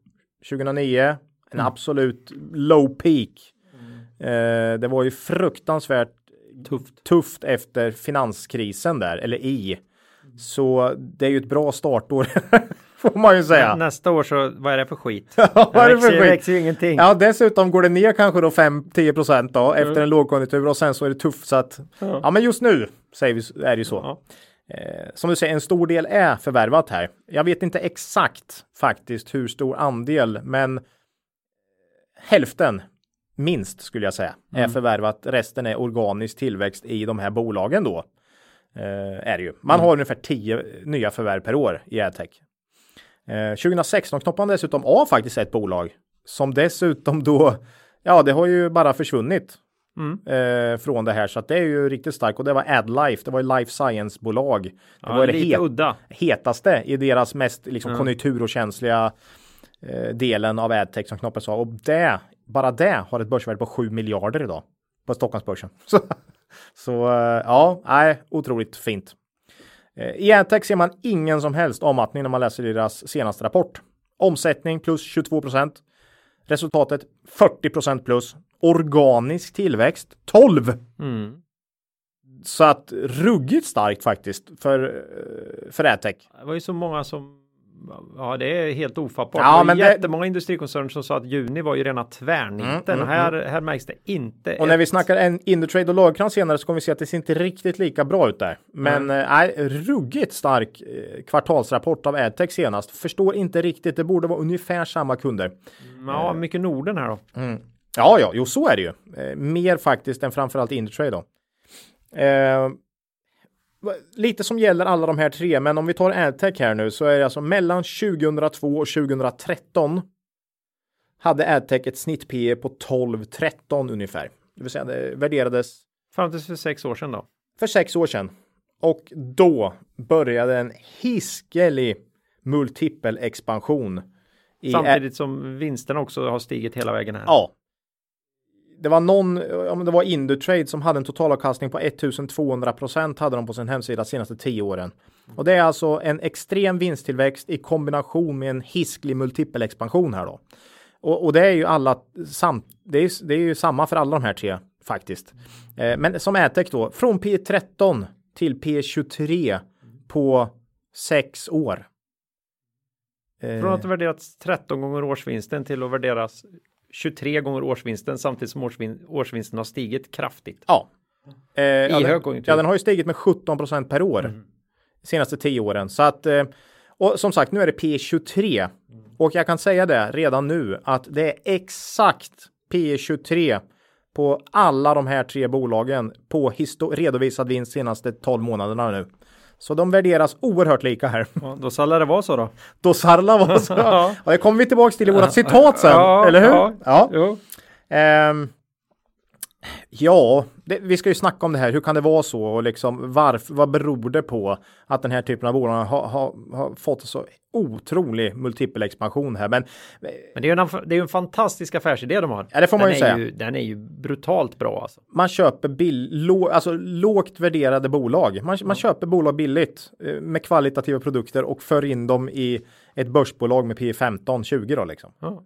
2009, en absolut low peak. Eh, det var ju fruktansvärt Tufft. tufft efter finanskrisen där, eller i. Så det är ju ett bra startår, får man ju säga. Nästa år så, vad är det för skit? Vad är det för växer, skit? växer ju ingenting. Ja, dessutom går det ner kanske då 5-10 procent då efter en lågkonjunktur och sen så är det tufft så att ja, men just nu säger vi, är det ju så. Ja. Eh, som du säger, en stor del är förvärvat här. Jag vet inte exakt faktiskt hur stor andel, men hälften minst skulle jag säga är förvärvat. Resten är organisk tillväxt i de här bolagen då. Eh, är det ju. Man har ungefär 10 nya förvärv per år i Adtech. Eh, 2016 knoppade man dessutom av faktiskt ett bolag som dessutom då, ja, det har ju bara försvunnit eh, från det här så att det är ju riktigt starkt och det var AdLife. Det var ju life science bolag. Det Ja, var det het, udda. hetaste i deras mest liksom, konjunkturokänsliga eh, delen av Adtech som knoppades av och det, bara det har ett börsvärde på 7 miljarder idag på Stockholmsbörsen. Så, så eh, ja, nej, otroligt fint. Eh, I Adtech ser man ingen som helst avmattning när man läser deras senaste rapport. Omsättning plus 22 procent. Resultatet 40 procent plus. Organisk tillväxt 12. Mm. Så att ruggigt starkt faktiskt för, eh, för AdTech. Det var ju så många som Ja, det är helt ofattbart. Ja, det var men det- jättemånga industrikoncerner som sa att juni var ju rena tvärniten. Mm, mm, här, här märks det inte. Och när ett- vi snackar en Indutrade och Lagercrantz senare så kommer vi se att det ser inte riktigt lika bra ut där. Men eh, nej, ruggigt stark eh, kvartalsrapport av AdTech senast. Förstår inte riktigt. Det borde vara ungefär samma kunder. Ja, mycket Norden här då. Ja, ja, jo, så är det ju. Eh, mer faktiskt än framförallt Indutrade då. Eh, lite som gäller alla de här tre, men om vi tar AdTech här nu så är det alltså mellan 2002 och 2013 hade AdTech ett snitt P på 12-13 ungefär. Det vill säga det värderades Fram till för sex år sedan då. för sex år sedan. Och då började en hiskelig multipelexpansion. Samtidigt som vinsterna också har stigit hela vägen här. Ja. Det var någon, om det var Indutrade som hade en totalavkastning på 1200 procent hade de på sin hemsida senaste tio åren. Och det är alltså en extrem vinsttillväxt i kombination med en hisklig multipelexpansion här då. Och, och det är ju alla samt, det är, det är ju samma för alla de här tre faktiskt. Eh, men som AdTech då, från P13 till P23 på sex år. Från att ha värderats 13 gånger årsvinsten till att värderas 23 gånger årsvinsten samtidigt som årsvin årsvinsten har stigit kraftigt. Ja. Eh, ja, den, högkonjunktur. ja, den har ju stigit med 17 procent per år senaste tio åren. Så att, eh, och som sagt, nu är det P23 och jag kan säga det redan nu att det är exakt P23 på alla de här tre bolagen på redovisad vinst senaste 12 månaderna nu. Så de värderas oerhört lika här. Ja, då ska det vara så då. Då Sarla var så. Ja. Och det kommer vi tillbaka till i vårat citat sen, eller hur? ja. ja. Jo. Ja, det, vi ska ju snacka om det här. Hur kan det vara så och liksom varför? Vad beror det på att den här typen av bolag har, har, har fått så otrolig multipelexpansion här? Men Men det är ju en, det är en fantastisk affärsidé de har. Ja, det får man den ju säga. Ju, den är ju brutalt bra alltså. man köper bill, lå, alltså lågt värderade bolag. Man, man köper bolag billigt eh, med kvalitativa produkter och för in dem i ett börsbolag med P 15 20 då liksom. Ja.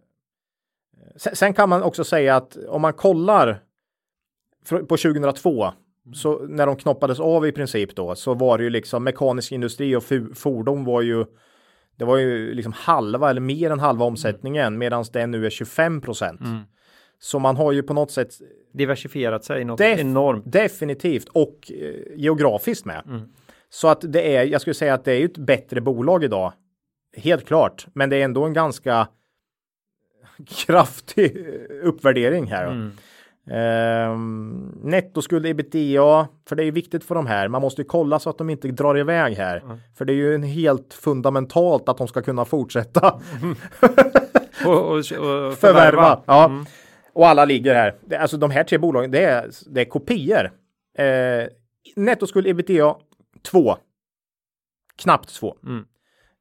Sen, sen kan man också säga att om man kollar på 2002 så när de knoppades av i princip då så var det ju liksom mekanisk industri och fordon var ju det var ju liksom halva eller mer än halva omsättningen medan det nu är 25 procent. Så man har ju på något sätt Diversifierat sig något Def- enormt. definitivt och eh, geografiskt med. Så att det är, jag skulle säga att det är ju ett bättre bolag idag. Helt klart, men det är ändå en ganska kraftig eh, uppvärdering här. Mm. Ehm, nettoskuld ebitda, för det är viktigt för de här. Man måste ju kolla så att de inte drar iväg här. För det är ju helt fundamentalt att de ska kunna fortsätta Och, och, och förvärva. förvärva. Ja. Mm. Och alla ligger här. Alltså de här tre bolagen, det är, det är kopior. Eh, nettoskuld ebitda 2. Knappt 2. Mm.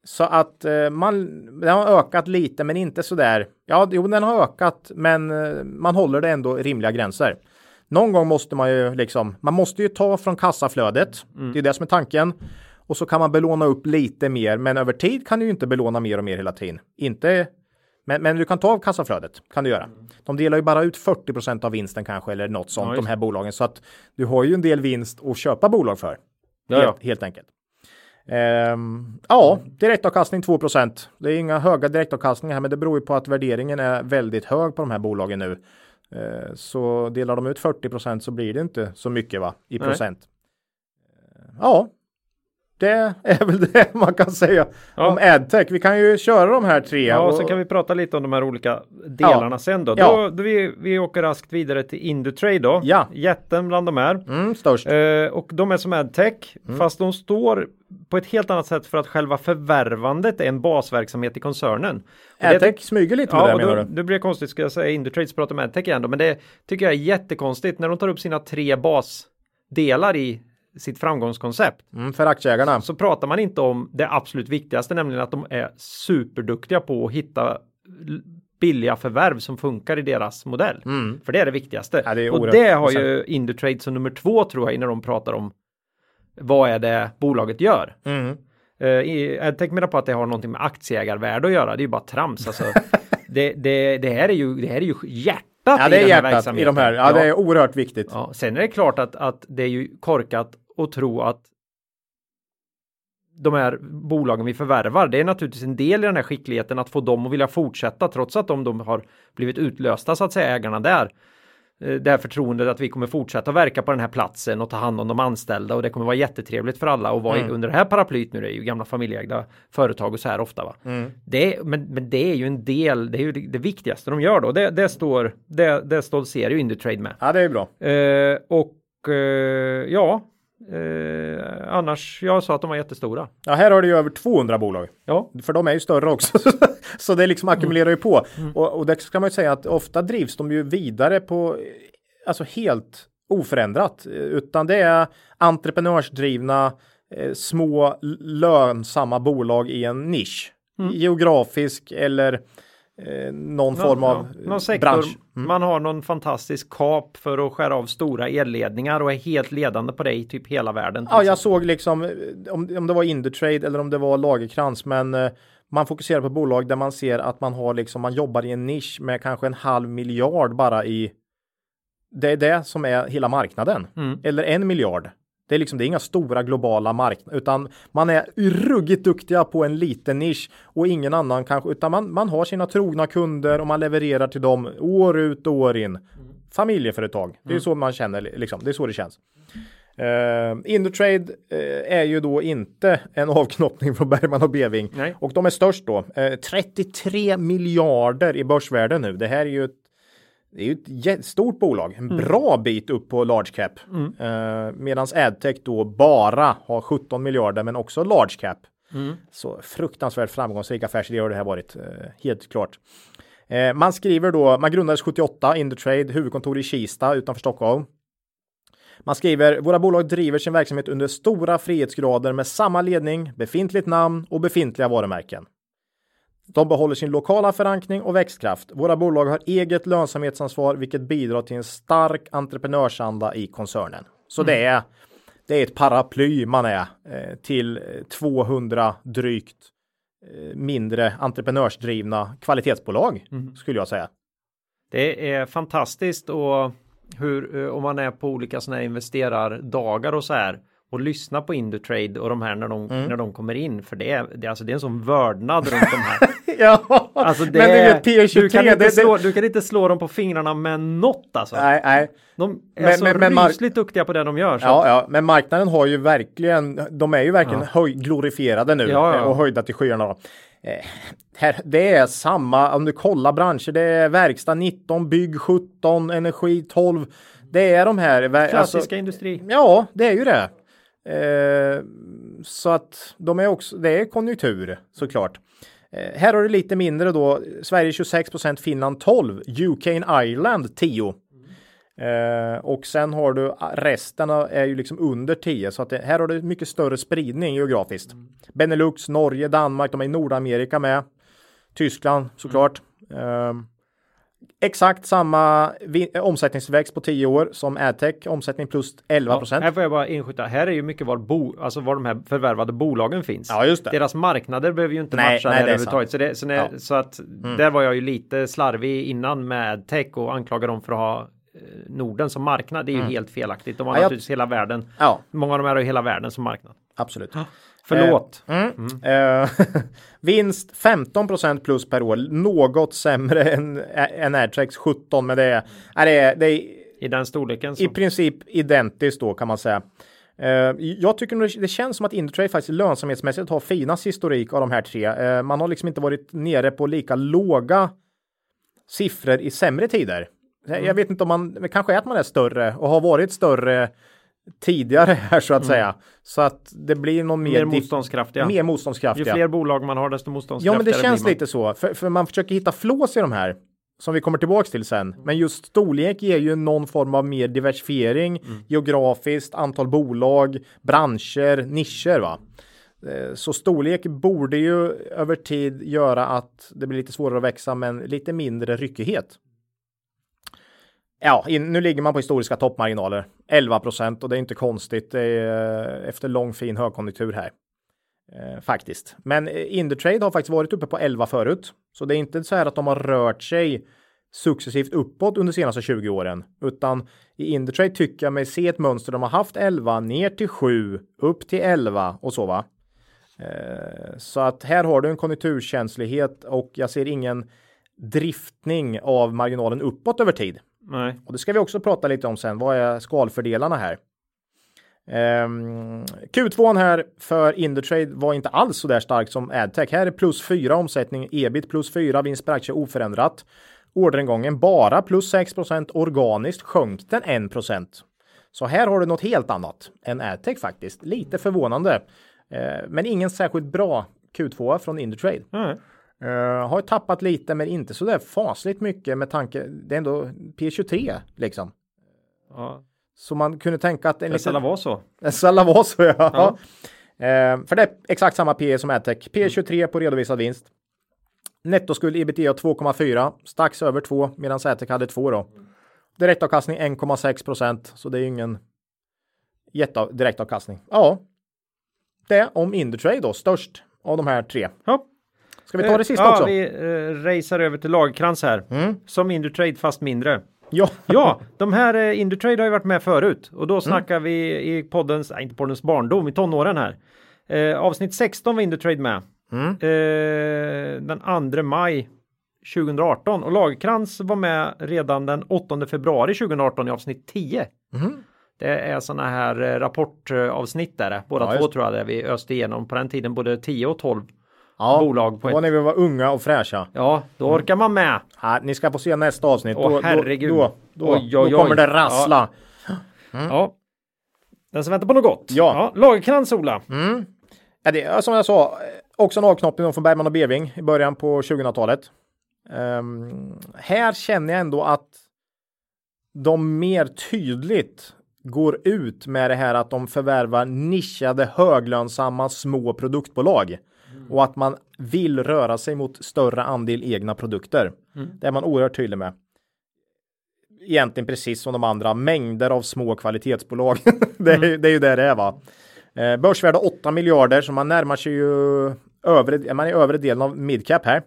Så att eh, man, den har ökat lite men inte så där. Ja, jo, den har ökat men eh, man håller det ändå rimliga gränser. Någon gång måste man ju liksom, man måste ju ta från kassaflödet. Det är det som är tanken. Och så kan man belåna upp lite mer, men över tid kan du ju inte belåna mer och mer hela tiden. Inte, men, men du kan ta av kassaflödet, kan du göra. De delar ju bara ut 40% av vinsten kanske, eller något sånt, Ja, de här bolagen. Så att du har ju en del vinst att köpa bolag för. Ja, ja. Helt, helt enkelt. Ehm, ja, direktavkastning 2% Det är inga höga direktavkastningar här, men det beror ju på att värderingen är väldigt hög på de här bolagen nu. Eh, så delar de ut 40% så blir det inte så mycket va, i Nej. procent. Eh, Ja, det är väl det man kan säga Ja. om AdTech. Vi kan ju köra de här tre. Ja, och så kan vi prata lite om de här olika delarna Ja. sen då. Ja. då, då vi, vi åker raskt vidare till Indutrade då. Ja. Jätten bland de här. Mm, störst. Eh, och de är som AdTech, Mm. fast de står på ett helt annat sätt för att själva förvärvandet är en basverksamhet i koncernen. Det- AdTech smyger lite med Ja, det menar du? det blir konstigt ska jag säga Indutrade så pratar om AdTech igen då, men det tycker jag är jättekonstigt när de tar upp sina tre basdelar i sitt framgångskoncept. Mm, för aktieägarna. Så pratar man inte om det absolut viktigaste, nämligen att de är superduktiga på att hitta billiga förvärv som funkar i deras modell. För det är det viktigaste. Mm. Ja, det är och det har ju Indutrade som nummer två tror jag när de pratar om vad är det bolaget gör. Mm. Uh, Edtech menar på att det har någonting med aktieägarvärde att göra. Det är ju bara trams. Alltså, det, det, det, här är ju, det här är ju hjärtat Ja, det är i den här i de här. Ja, det är oerhört viktigt. Ja, sen är det klart att, att det är ju korkat att tro att de här bolagen vi förvärvar, det är naturligtvis en del i den här skickligheten att få dem att vilja fortsätta trots att de, de har blivit utlösta så att säga ägarna där. Eh, Det här förtroendet att vi kommer fortsätta verka på den här platsen och ta hand om de anställda och det kommer vara jättetrevligt för alla och vara Mm. under det här paraplyt nu. Det är ju gamla familjeägda företag och så här ofta. Va? Mm. Det, men, men det är ju en del, det är ju det, det viktigaste de gör då. Det, det står, det, det stoltserar ju Indutrade med. Ja, det är bra. Eh, och eh, ja, eh, annars, jag sa att de var jättestora. Ja, här har du ju över 200 bolag. Ja, För de är ju större också. så det liksom ackumulerar ju på. Och, och det ska man ju säga att ofta drivs de ju vidare på, alltså helt oförändrat. Utan det är entreprenörsdrivna eh, små lönsamma bolag i en nisch. Geografisk eller eh, någon form av ja, någon sektor. bransch. Man har någon fantastisk kap för att skära av stora elledningar och är helt ledande på det i typ hela världen. Ja, jag såg liksom eh, om, om det var Indutrade eller om det var Lagerkrans, men eh, man fokuserar på bolag där man ser att man har liksom, man jobbar i en nisch med kanske en halv miljard bara i. Det är det som är hela marknaden Mm. eller en miljard. Det är liksom, det är inga stora globala marknader, utan man är ruggigt duktiga på en liten nisch och ingen annan kanske, utan man, man har sina trogna kunder och man levererar till dem år ut och år in. Familjeföretag, det är så man känner, liksom, det är så det känns. Uh, Indutrade eh, är ju då inte en avknoppning från Bergman och Beving Nej. och de är störst då. Eh, 33 miljarder i börsvärde nu. Det här är ju det är ju ett jättestort bolag, en bra bit upp på large cap. Eh, Medan Adtech då bara har 17 miljarder men också large cap. Så fruktansvärt framgångsrik affärsidé har det här varit, eh, helt klart. Eh, man skriver då, man grundades 78, Indutrade, huvudkontor i Kista utanför Stockholm. Man skriver, våra bolag driver sin verksamhet under stora frihetsgrader med samma ledning, befintligt namn och befintliga varumärken. De behåller sin lokala förankring och växtkraft. Våra bolag har eget lönsamhetsansvar, vilket bidrar till en stark entreprenörsanda i koncernen. Så det är det är ett paraply man är eh, till eh, 200 drygt eh, mindre entreprenörsdrivna kvalitetsbolag skulle jag säga. Det är fantastiskt och hur eh, om man är på olika sådana här investerardagar och så här och lyssna på Indutrade och de här när de, Mm. när de kommer in för det är, det, alltså, det är en sån vördnad runt de här. ja, Alltså det, men du vet P23. du, kan inte det, slå, det, du kan inte slå dem på fingrarna med något alltså. nej, nej. De är Men- så men- men rysligt duktiga på det de gör. Så Ja, ja, men marknaden har ju verkligen, de är ju verkligen höj, glorifierade nu Ja, ja. och höjda till skyarna. Då. Eh, här, det är samma, om du kollar branscher, det är verkstad 19, bygg 17, energi 12. Det är de här. ver- Klassiska alltså- industri. Ja, det är ju det. Eh, så att de är också, det är konjunktur såklart. Eh, här har du lite mindre då, Sverige 26% Finland 12, UK and Ireland 10. Eh, och sen har du resten av- är ju liksom under 10 så att det, här har du mycket större spridning geografiskt. Benelux, Norge, Danmark, de är i Nordamerika med. Tyskland såklart. Eh, exakt samma eh, omsättningsväxt på 10 år som Adtech, omsättning plus 11 procent. Här får jag bara inskjuta. Här är ju mycket var, bo, alltså var de här förvärvade bolagen finns. Ja, just det. Deras marknader behöver ju inte Nej, matcha nej, det överhuvudtaget. Så, det, så, när, Ja. Mm. så att där var jag ju lite slarvig innan med tech och anklagade dem för att ha eh, Norden som marknad. Det är ju helt felaktigt. De har Mm. Ja, jag- naturligtvis hela världen. Ja, Många av de här har ju hela världen som marknad. absolut. Förlåt. Mm. Eh, vinst 15% plus per år, något sämre än, än Airtracks 17, men det är, är, det är, det är I den storleken. Så. i princip identiskt då kan man säga. Eh, jag tycker nog det, känns som att Indutrade faktiskt lönsamhetsmässigt har finast historik av de här tre. Eh, man har liksom inte varit nere på lika låga siffror i sämre tider. Jag vet inte om man, kanske är att man är större och har varit större tidigare här så att säga. Så att det blir någon mer, mer motståndskraftiga. mer Ju motståndskraftiga. fler bolag man har desto Ja, motståndskraftigare men det känns man. lite så. För, för man försöker hitta flås i de här. Som vi kommer tillbaks till sen. Men just storlek ger ju någon form av mer diversifiering. Geografiskt, antal bolag, branscher, nischer va. Eh, Så storlek borde ju över tid göra att det blir lite svårare att växa men lite mindre ryckighet. Ja, in, nu ligger man på historiska toppmarginaler. 11 procent och det är inte konstigt. Det är eh, efter lång fin högkonjunktur här. Eh, faktiskt. Men eh, Indutrade har faktiskt varit uppe på 11 förut. Så det är inte så här att de har rört sig successivt uppåt under de senaste 20 åren. Utan i Indutrade tycker jag mig se ett mönster. De har haft 11 ner till 7, upp till 11 och så va. Eh, så att här har du en konjunkturkänslighet och jag ser ingen driftning av marginalen uppåt över tid. Nej. Och det ska vi också prata lite om sen. Vad är skalfördelarna här? Um, Q2 här för Indutrade var inte alls så där stark som AdTech. Här är plus 4 omsättning, ebit plus 4, vinst per aktie oförändrat. Orderingången bara plus 6% organiskt sjönk den 1% Så här har du något helt annat än AdTech faktiskt. Lite förvånande, uh, men ingen särskilt bra Q2 från Indutrade. Nej. Uh, har tappat lite, men inte så där fasligt mycket med tanke. Det är ändå P23 liksom. Ja. Så man kunde tänka att en Det liten... var så. Salla var så ja. ja. Uh, för det är exakt samma P som AdTech. P23 på redovisad vinst. Nettoskuld ebitda 2,4 strax över 2 medan AdTech hade 2 då. Direktavkastning 1,6 procent så det är ju ingen jätte direktavkastning. Ja, det om Indutrade då störst av de här tre. Ja. Ska vi ta det sista ja, också? vi uh, racear över till Lagerkrans här. Mm. Som Indutrade fast mindre. Ja. ja, de här uh, Indutrade har ju varit med förut och då snackar mm. vi i poddens, nej, inte poddens barndom, i tonåren här. Uh, avsnitt 16 var Indutrade med. Mm. Uh, den 2 maj 2018 och Lagerkrans var med redan den 8 februari 2018 i avsnitt 10. Mm. Det är sådana här rapportavsnitt där, båda ja, två tror jag, där vi öste igenom på den tiden både 10 och 12 ja, bolag. På var ett... när vi var unga och fräscha. Ja, då orkar man med. Ja, ni ska få se nästa avsnitt. Åh, då, herregud. Då, då, oj, oj, då, då kommer det rassla. Ja. Mm. ja. Den som väntar på något gott. Ja. ja Lagerkrans, Ola. Mm. Ja, det, som jag sa, också en avknoppning från Bergman och Beving i början på 2000-talet. Um, ehm, här känner jag ändå att de mer tydligt går ut med det här att de förvärvar nischade höglönsamma små produktbolag mm. Och att man vill röra sig mot större andel egna produkter. Mm. Det är man oerhört tydlig med. Egentligen precis som de andra mängder av små kvalitetsbolag. det, är, mm. det är ju det det är va. Eh, börsvärde 8 miljarder så man närmar sig ju övre, man är övre delen av midcap här.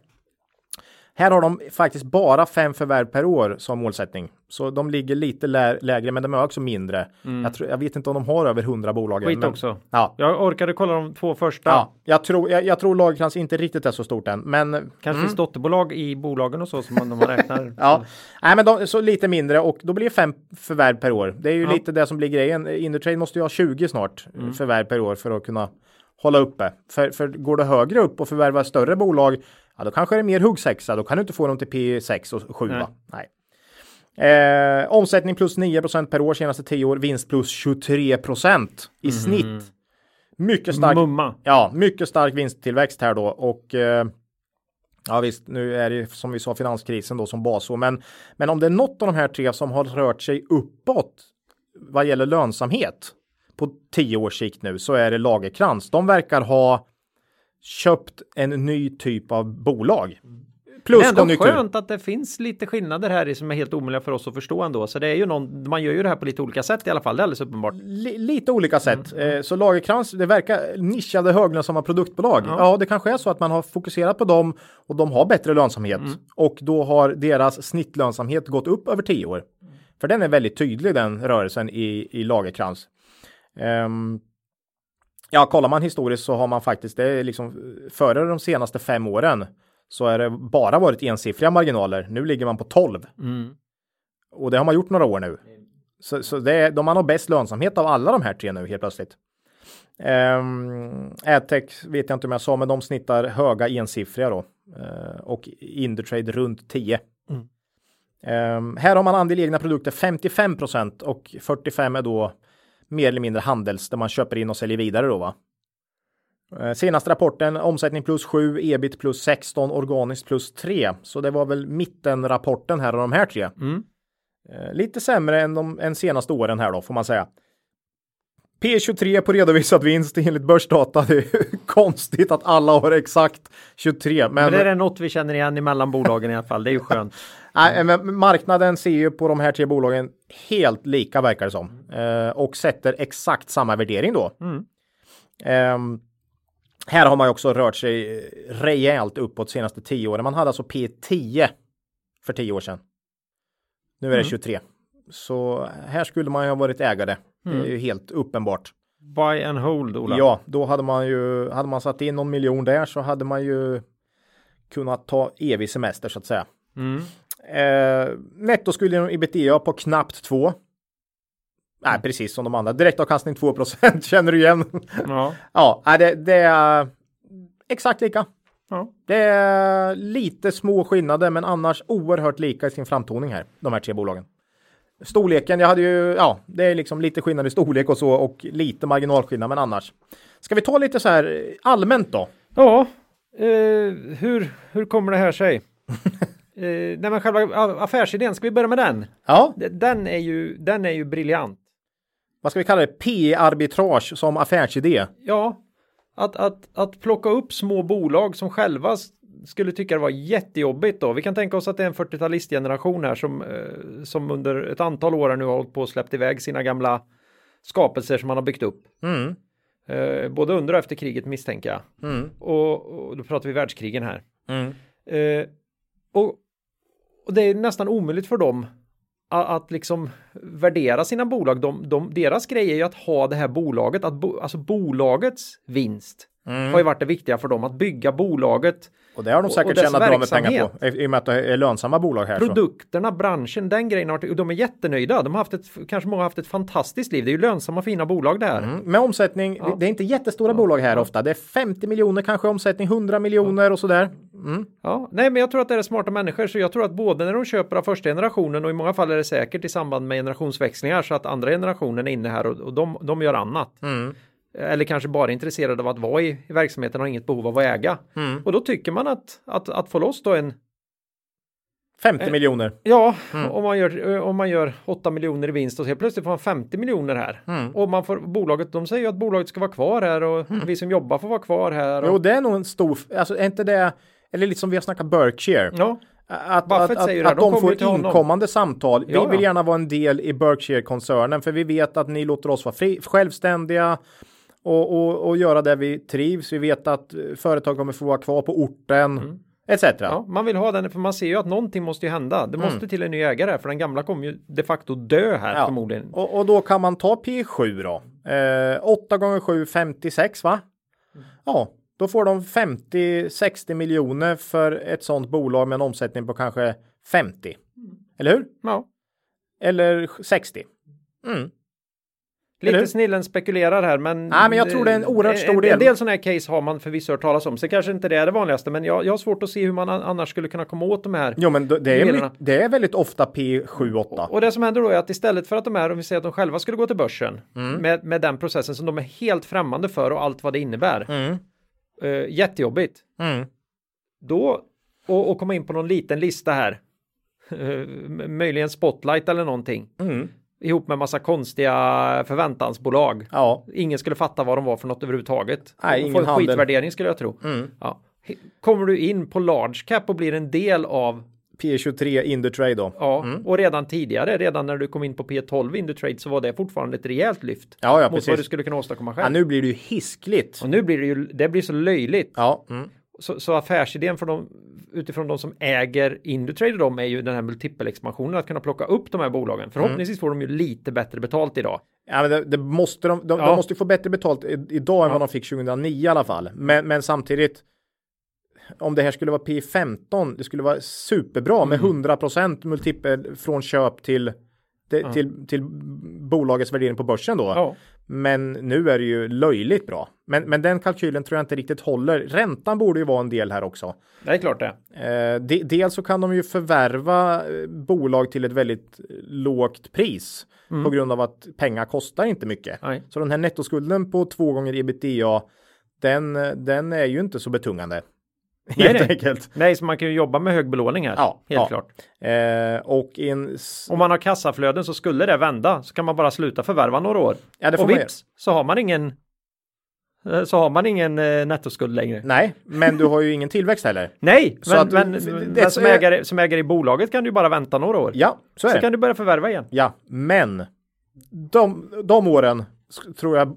Här har de faktiskt bara fem förvärv per år som målsättning. Så de ligger lite lä lägre, men de är också mindre. Mm. Jag, tror, jag, vet inte om de har över 100 bolag. Skit men, också. Ja. Jag orkade kolla de två första. Ja, jag tror, jag, jag tror Lagercrantz inte riktigt är så stort än, men kanske mm. finns dotterbolag i bolagen och så som man, man räknar. ja, nej, men de, så lite mindre och då blir det fem förvärv per år. Det är ju ja. lite det som blir grejen. Indutrade måste ju ha 20 snart mm. förvärv per år för att kunna hålla uppe. För, för går det högre upp och förvärva större bolag, ja då kanske det är mer huggsexa. Då kan du inte få dem till P6 och 7. Nej. Nej. Eh, omsättning plus 9% per år senaste 10 år, vinst plus 23% i mm. snitt. Mycket stark. Mumma. Ja, mycket stark vinsttillväxt här då och eh, Ja visst, nu är det som vi sa finanskrisen då som bas men, men om det är något av de här tre som har rört sig uppåt vad gäller lönsamhet på tio års sikt nu så är det Lagerkrans. De verkar ha köpt en ny typ av bolag. Plus det är ändå skönt att det finns lite skillnader här som är helt omöjliga för oss att förstå ändå. Så det är ju någon, man gör ju det här på lite olika sätt i alla fall. Det är alldeles uppenbart. L lite olika sätt. Mm. Eh, så Lagerkrans, det verkar nischade höglönsamma produktbolag. Ja. ja. det kanske är så att man har fokuserat på dem och de har bättre lönsamhet mm. och då har deras snittlönsamhet gått upp över tio år. För den är väldigt tydlig den rörelsen i, i Lagerkrans. Um, ja, kollar man historiskt så har man faktiskt det är liksom före de senaste fem åren så är det bara varit ensiffriga marginaler. Nu ligger man på 12. Mm. Och det har man gjort några år nu. Så, så det är de man har bäst lönsamhet av alla de här tre nu helt plötsligt. Um, Adtech vet jag inte om jag sa, men de snittar höga ensiffriga då. Uh, och Indutrade runt 10. Mm. Um, här har man andel egna produkter 55% och 45 är då mer eller mindre handels där man köper in och säljer vidare då va. Eh, senaste rapporten omsättning plus 7, ebit plus 16, organiskt plus 3. Så det var väl mittenrapporten här av de här tre. Mm. Eh, lite sämre än de än senaste åren här då får man säga. P23 på redovisad vinst enligt börsdata. Det är konstigt att alla har exakt 23. Men, men det är något vi känner igen emellan bolagen i alla fall. Det är ju skönt. Nej, men marknaden ser ju på de här tre bolagen helt lika verkar det som. Eh, och sätter exakt samma värdering då. Mm. Eh, Här har man ju också rört sig rejält uppåt senaste tio åren. Man hade alltså P10 för tio år sedan. Nu är det 23. Så här skulle man ju ha varit ägare. Det är ju helt uppenbart. Buy and hold, Ola. Ja, då hade man ju, hade man satt in någon miljon där så hade man ju kunnat ta evig semester så att säga. Mm. Eh, nettoskulden genom ebitda på knappt 2. Nej, precis som de andra. Direktavkastning 2% känner du igen? Ja. ja, det, det är exakt lika. Ja. Det är lite små skillnader, men annars oerhört lika i sin framtoning här, de här tre bolagen. Storleken, jag hade ju, ja, det är liksom lite skillnad i storlek och så och lite marginalskillnad, men annars. Ska vi ta lite så här allmänt då? Ja, eh, hur, hur kommer det här sig? eh, nej men själva affärsidén, ska vi börja med den? Ja, Den är ju, den är ju briljant. vad ska vi kalla det? P-arbitrage som affärsidé. Ja, att, att, att plocka upp små bolag som själva skulle tycka det var jättejobbigt då. Vi kan tänka oss att det är en 40-talistgeneration här som, eh, som under ett antal år nu har hållit på och släppt iväg sina gamla skapelser som man har byggt upp. Mm, Eh, både under och efter kriget misstänker jag. mm, Och, och då pratar vi världskrigen här. mm. Eh, och, och det är nästan omöjligt för dem att, liksom värdera sina bolag. De, de, deras grej är ju att ha det här bolaget, att bo, alltså bolagets vinst Mm. har ju varit det viktiga för dem, att bygga bolaget, Och det har de säkert tjänat bra med pengar på. I, och med att det är lönsamma bolag här. Så. produkterna, branschen, den grejen. Har, de är jättenöjda. De har haft ett, kanske många har haft ett fantastiskt liv. Det är ju lönsamma fina bolag det här. Mm. Med omsättning, Ja. det är inte jättestora bolag här ofta. Det är 50 miljoner kanske omsättning, 100 miljoner och sådär. Mm. Ja, nej, men jag tror att det är smarta människor, så jag tror att både när de köper av första generationen och i många fall är det säkert i samband med generationsväxlingar så att andra generationen är inne här och, och de, de gör annat. Mm. Eller kanske bara intresserade av att vara i, i verksamheten och har inget behov av att äga. Mm. Och då tycker man att, att, att få loss då en, 50 Eh. miljoner. ja, Mm. om, man gör, om man gör 8 miljoner i vinst och så helt plötsligt får man 50 miljoner här. Mm. Och man får bolaget, de säger ju att bolaget ska vara kvar här och vi som jobbar får vara kvar här. Och, Jo, det är nog en stor, alltså är inte det, eller lite som vi har snackat Berkshire. ja, Att, Buffett att, säger att, det, att de de får inkommande samtal. Ja, vi vill ja. gärna vara en del i Berkshire-koncernen för vi vet att ni låter oss vara fri, självständiga och, och, och göra det vi trivs. Vi vet att eh, företag kommer få vara kvar på orten etc. Mm. ja, man vill ha den för man ser ju att någonting måste ju hända. Det måste Mm. till en ny ägare för den gamla kommer ju de facto dö här Ja. förmodligen. Och, och då kan man ta P7 då. Eh, 8 gånger 7 56 va? Ja, då får de 50-60 miljoner för ett sånt bolag med en omsättning på kanske 50. Eller hur? Ja. Eller 60. Mm. Lite snillen spekulerar här men... Nej, men jag tror det är en oerhört stor en, del. En del sådana här case har man förvisso hört talas om. Så kanske inte det är det vanligaste men jag, jag har svårt att se hur man an- annars skulle kunna komma åt de här. Jo, men det är, mycket, det är väldigt ofta P7 8. Och det som händer då är att istället för att de är, om vi säger att de själva skulle gå till börsen Mm. med, med den processen som de är helt främmande för och allt vad det innebär. Mm. Eh, jättejobbigt. Mm. Då, och, och komma in på någon liten lista här. Eh, möjligen Spotlight eller någonting. Mm. Ihop med massa konstiga förväntansbolag. Ja. Ingen skulle fatta vad de var för något överhuvudtaget. Nej, ingen handel. skitvärdering skulle jag tro. Mm. Ja. Kommer du in på large cap och blir en del av, P23 Indutrade då. ja, Mm. och redan tidigare, redan när du kom in på P12 Indutrade så var det fortfarande ett rejält lyft. Ja, ja, mot vad du precis. skulle kunna åstadkomma själv. Ja, nu blir det ju hiskligt. Och nu blir det ju, det blir så löjligt. Ja. Mm. Så, så affärsidén för dem, utifrån de som äger Indutrade och de är ju den här multipelexpansionen, att kunna plocka upp de här bolagen. Förhoppningsvis får de ju lite bättre betalt idag. Ja, men det, det måste de, de, Ja. de måste ju få bättre betalt idag än Ja. vad de fick 2009 i alla fall. Men, men samtidigt, om det här skulle vara P15, det skulle vara superbra med Mm. 100% multipel från köp till, till, till, till bolagets värdering på börsen då. Men nu är det ju löjligt bra. Men, men den kalkylen tror jag inte riktigt håller. Räntan borde ju vara en del här också. Det är klart det. Eh, de, dels så kan de ju förvärva eh, bolag till ett väldigt eh, lågt pris på grund av att pengar kostar inte mycket. Nej. Så den här nettoskulden på två gånger ebitda, den, eh, den är ju inte så betungande. Nej, Helt nej. enkelt. Nej, så man kan ju jobba med hög belåning här. Ja, helt ja. klart. Eh, och i en... s- Om man har kassaflöden så skulle det vända så kan man bara sluta förvärva några år. Ja, det får och vips så har man ingen eh, så har man ingen eh, nettoskuld längre. Nej, men du har ju ingen tillväxt heller. Nej, Så men, att- men, det- men som, ägare, som ägare i bolaget kan du bara vänta några år. Ja, så är så det. kan du börja förvärva igen. Ja, men de, de åren tror jag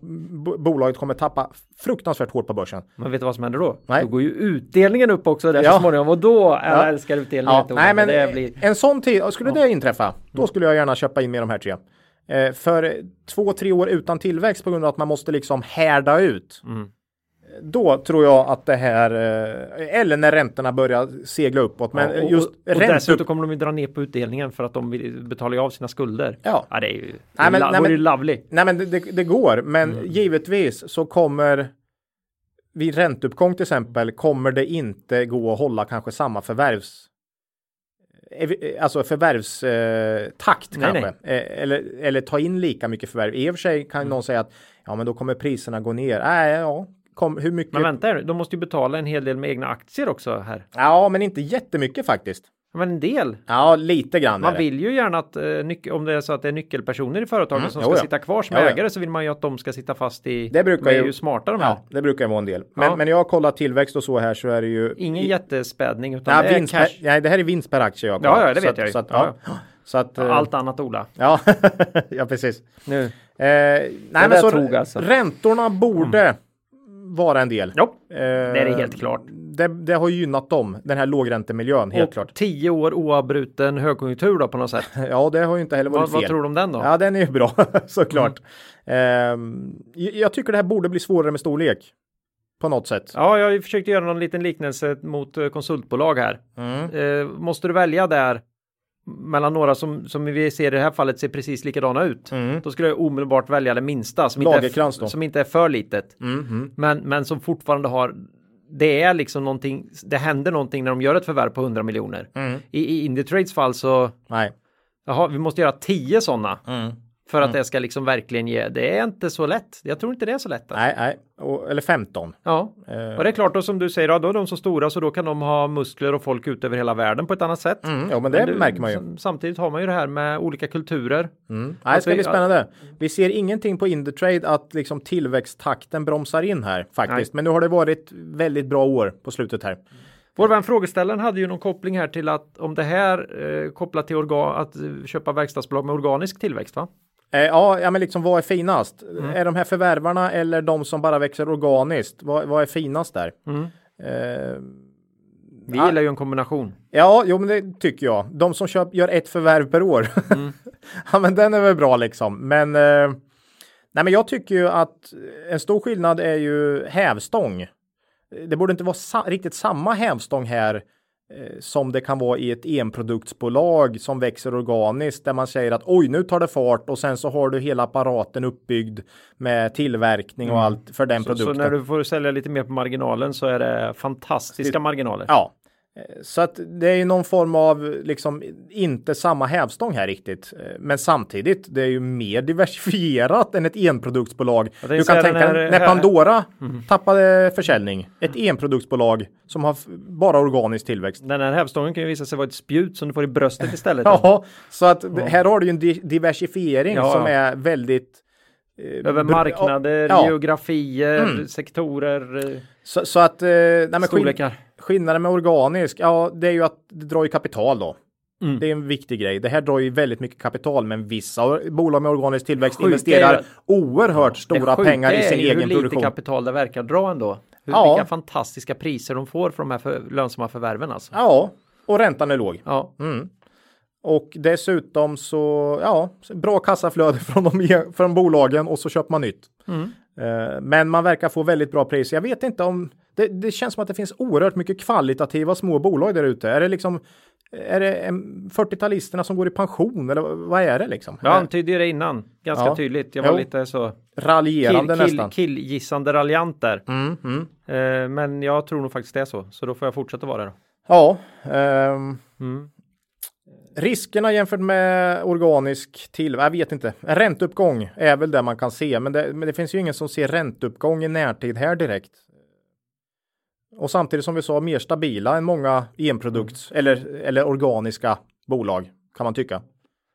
bolaget kommer tappa fruktansvärt hårt på börsen. Men vet du vad som händer då? Nej. Då går ju utdelningen upp också där ja. så småningom och då ja. jag älskar utdelningen. Ja. Nej, men det blir... En sån tid, skulle det inträffa, då skulle jag gärna köpa in med de här tre. Eh, för två, tre år utan tillväxt på grund av att man måste liksom härda ut. Mm då tror jag att det här, eh, eller när räntorna börjar segla uppåt. Men ja, och, just och, och dessutom kommer de ju dra ner på utdelningen för att de vill betala av sina skulder. Ja, ja det är ju, nej, men, nej, men, lovely. Nej men det, det går, men mm. givetvis så kommer vid ränteuppgång till exempel kommer det inte gå att hålla kanske samma förvärvs alltså förvärvstakt eh, kanske. Nej. Eh, eller, eller ta in lika mycket förvärv. I och för sig kan mm. någon säga att ja, men då kommer priserna gå ner. Nej, ja, Kom, hur mycket? Men vänta, de måste ju betala en hel del med egna aktier också här. Ja, men inte jättemycket faktiskt. Men en del. Ja, lite grann. Man vill ju gärna att eh, om det är så att det är nyckelpersoner i företagen mm, som ska ja. sitta kvar som ja, ägare så vill man ju att de ska sitta fast i. Det brukar ju, ju smarta de här. Ja, det brukar ju vara en del. Men, men jag har kollat tillväxt och så här så är det ju. Ingen i, jättespädning utan ja, det är cash. Per, nej, det här är vinst per aktie jag Ja, ja, det vet så jag ju. Så att, ja. Så att, ja, allt annat Ola. Ja, ja precis. Nu. Eh, nej, men så alltså. räntorna borde mm vara en del. Ja, eh, det är det helt klart. Det, det, har gynnat dem, den här lågräntemiljön, helt och klart. Tio år oavbruten högkonjunktur då på något sätt. ja, det har ju inte heller varit vad, fel. Vad tror du om den då? Ja, den är ju bra såklart. Mm. Eh, jag tycker det här borde bli svårare med storlek. På något sätt. Ja, jag har ju försökt göra någon liten liknelse mot eh, konsultbolag här. Mm. Eh, måste du välja där mellan några som, som vi ser i det här fallet ser precis likadana ut. Mm. Då skulle jag omedelbart välja det minsta som, inte är, som inte är för litet. Mm. Mm. Men, men som fortfarande har det är liksom någonting, det händer någonting när de gör ett förvärv på 100 miljoner. Mm. I, I Indietrades fall så Nej. Jaha, vi måste göra 10 sådana. Mm. För att mm. det ska liksom verkligen ge. Det är inte så lätt. Jag tror inte det är så lätt. Alltså. Nej, nej. Och, eller 15. Ja, uh. och det är klart då som du säger, då är de så stora så då kan de ha muskler och folk ut över hela världen på ett annat sätt. Mm, ja, men det men du, märker man ju. Samtidigt har man ju det här med olika kulturer. Mm. Nej, det ska bli spännande. Vi ser ingenting på Indutrade att liksom tillväxttakten bromsar in här faktiskt. Nej. Men nu har det varit väldigt bra år på slutet här. Vår vän frågeställaren hade ju någon koppling här till att om det här eh, kopplat till organ, att köpa verkstadsbolag med organisk tillväxt va? Eh, ja, ja, men liksom vad är finast? Mm. Är de här förvärvarna eller de som bara växer organiskt? Vad, vad är finast där? Mm. Eh, Vi ja. gillar ju en kombination. Ja, jo, men det tycker jag. De som köp, gör ett förvärv per år. Mm. ja, men den är väl bra liksom. Men, eh, nej, men jag tycker ju att en stor skillnad är ju hävstång. Det borde inte vara sa riktigt samma hävstång här som det kan vara i ett enproduktsbolag som växer organiskt där man säger att oj, nu tar det fart och sen så har du hela apparaten uppbyggd med tillverkning och mm. allt för den så, produkten. Så när du får sälja lite mer på marginalen så är det fantastiska marginaler. Ja, Eh, så att det är ju någon form av liksom inte samma hävstång här riktigt. Eh, men samtidigt, det är ju mer diversifierat än ett enproduktsbolag. Du kan tänka när, när Pandora mm. tappade försäljning. Ett enproduktsbolag som har bara organisk tillväxt. Den här hävstången kan ju visa sig vara ett spjut som du får i bröstet istället. ja, så att ja. här har du ju en di diversifiering ja, som är väldigt eh, över marknader, ja. geografier, mm. sektorer. Så, så att, eh, nej, storlekar. Skillnaden med organisk, ja, det är ju att det drar ju kapital då. Mm. Det är en viktig grej. Det här drar ju väldigt mycket kapital, men vissa bolag med organisk tillväxt sjuka investerar är, oerhört stora pengar i sin egen produktion. hur lite kapital det verkar dra ändå. Hur, ja. Vilka fantastiska priser de får för de här för, lönsamma förvärven alltså. Ja, och räntan är låg. Ja. Mm. Och dessutom så, ja, bra kassaflöde från, de, från bolagen och så köper man nytt. Mm. Uh, men man verkar få väldigt bra priser. Jag vet inte om det, det, känns som att det finns oerhört mycket kvalitativa små bolag där ute. Är det liksom är det 40-talisterna som går i pension eller vad är det liksom? Jag antydde det innan ganska ja. tydligt. Jag var jo. lite så raljerande kill, kill, nästan. Killgissande raljant där. Mm, mm. Uh, men jag tror nog faktiskt det är så, så då får jag fortsätta vara det. Då. Ja. Um, mm. Riskerna jämfört med organisk till, jag vet inte. En ränteuppgång är väl det man kan se, men det, men det finns ju ingen som ser ränteuppgång i närtid här direkt. Och samtidigt som vi sa mer stabila än många enprodukts eller, eller organiska bolag kan man tycka.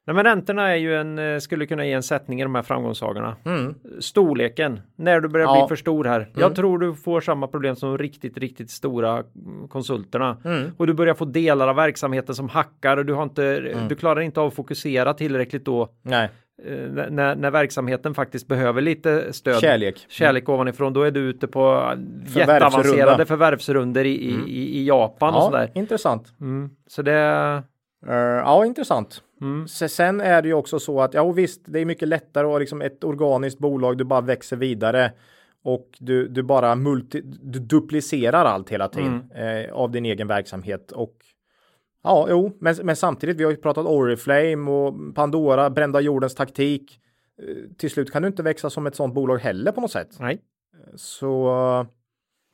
Nej, men räntorna är ju en, eh, skulle kunna ge en sättning i de här framgångssagorna. Mm. Storleken, när du börjar ja. bli för stor här. Mm. Jag tror du får samma problem som riktigt, riktigt stora konsulterna. Mm. Och du börjar få delar av verksamheten som hackar och du har inte, mm. du klarar inte av att fokusera tillräckligt då. Nej. Eh, när, när verksamheten faktiskt behöver lite stöd. Kärlek. Kärlek ovanifrån. Då är du ute på jätteavancerade förvärvsrunder i, i, i, i Japan och Ja, sådär. intressant. Mm. Så det, Eh, ja, intressant. Mm. Se- Sen är det ju också så att, ja och visst, det är mycket lättare att ha liksom ett organiskt bolag, du bara växer vidare och du, du bara multi, du duplicerar allt hela tiden eh, av din egen verksamhet och ja, jo, men, men samtidigt, vi har ju pratat Oriflame och Pandora, brända jordens taktik. Eh, till slut kan du inte växa som ett sånt bolag heller på något sätt. nej. Så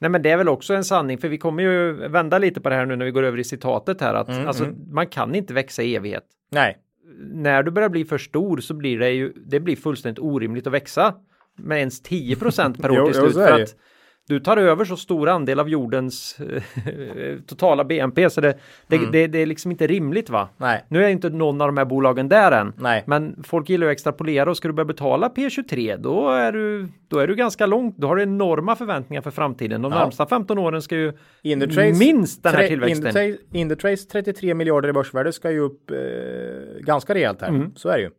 Nej men det är väl också en sanning för vi kommer ju vända lite på det här nu när vi går över i citatet här att Mm, alltså, mm. man kan inte växa i evighet. nej, När du börjar bli för stor så blir det ju det blir fullständigt orimligt att växa med ens 10% per år till slut för att du tar över så stor andel av jordens totala BNP så det, det, Mm. det, det är liksom inte rimligt va? nej, Nu är inte någon av de här bolagen där än. nej. Men folk gillar att extrapolera och ska du börja betala P23 då är du, då är du ganska långt. Då har du enorma förväntningar för framtiden. De Ja. närmsta 15 åren ska ju Indutrades, minst den här tillväxten. Indutrades, Indutrades 33 miljarder i börsvärde ska ju upp eh, ganska rejält här. Mm. Så är det ju.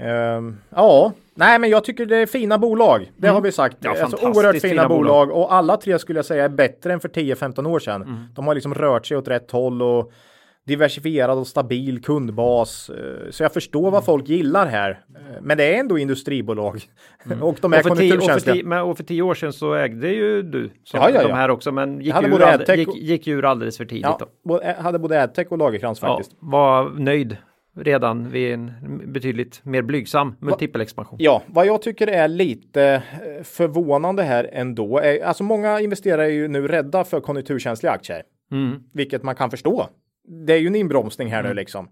Ehm, ja, nej men jag tycker det är fina bolag. Det har vi sagt. Mm. Ja, alltså, oerhört fina, fina bolag. och alla tre skulle jag säga är bättre än för 10-15 år sedan. Mm. De har liksom rört sig åt rätt håll och diversifierad och stabil kundbas. Eh, Så jag förstår Mm. vad folk gillar här. Eh, Men det är ändå industribolag och de är Och tio, och, för konjunkturkänsliga. tio, och för tio år sedan så ägde ju du som Ja, ja, de ja. här också men gick, ur, AdTech gick, gick ur alldeles för tidigt. Ja, Då. både- hade både AdTech och Lagercrantz faktiskt. var nöjd redan vid en betydligt mer blygsam multipelexpansion. Ja, vad jag tycker är lite eh, förvånande här ändå. Är, alltså många investerare är ju nu rädda för konjunkturkänsliga aktier, Mm. vilket man kan förstå. Det är ju en inbromsning här nu liksom.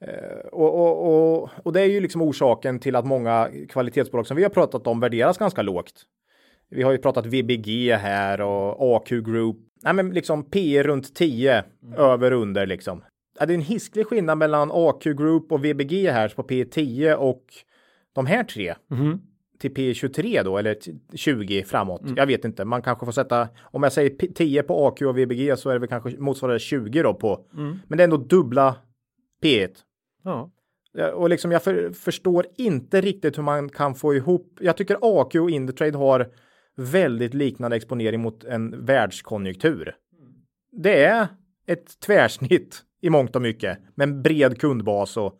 Eh, och, och, och, och det är ju liksom orsaken till att många kvalitetsbolag som vi har pratat om värderas ganska lågt. Vi har ju pratat VBG här och AQ Group. Nej, men liksom P runt 10 över under liksom. Ja, det är en hisklig skillnad mellan AQ Group och VBG här på P10 och de här tre Mhm. till P23 då eller t- 20 framåt. Jag vet inte. Man kanske får sätta om jag säger P- 10 på AQ och VBG så är det väl kanske motsvarande 20 då på. Mm. Men det är ändå dubbla P1. Ja. Ja, Och liksom jag för, förstår inte riktigt hur man kan få ihop. Jag tycker AQ och Indutrade har väldigt liknande exponering mot en världskonjunktur. Det är ett tvärsnitt i mångt och mycket med en bred kundbas och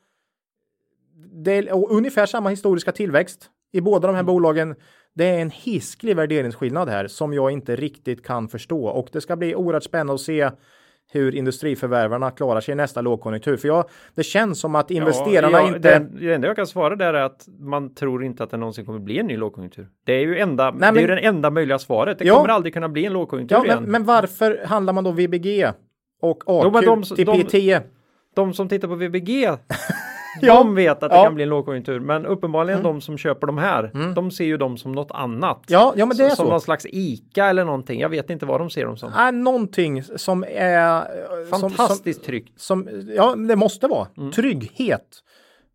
det är och ungefär samma historiska tillväxt i båda de här bolagen. Det är en hisklig värderingsskillnad här som jag inte riktigt kan förstå och det ska bli oerhört spännande att se hur industriförvärvarna klarar sig i nästa lågkonjunktur. För jag, det känns som att investerarna ja, inte... Det, det enda jag kan svara där är att man tror inte att det någonsin kommer bli en ny lågkonjunktur. Det är ju, enda, Nej, det är men- ju det enda möjliga svaret. Det Ja. kommer aldrig kunna bli en lågkonjunktur Ja, igen. men, men varför handlar man då VBG och AQ Jo, de- till de- P10? De som tittar på VBG, Ja. de vet att det Ja. kan bli en lågkonjunktur. Men uppenbarligen de som köper de här, de ser ju dem som något annat. Ja, ja, men det är som så. någon slags ICA eller någonting. Jag vet inte vad de ser dem som. är någonting som är... eh, som- Fantastiskt trygg. Som, som, ja, det måste vara. Trygghet.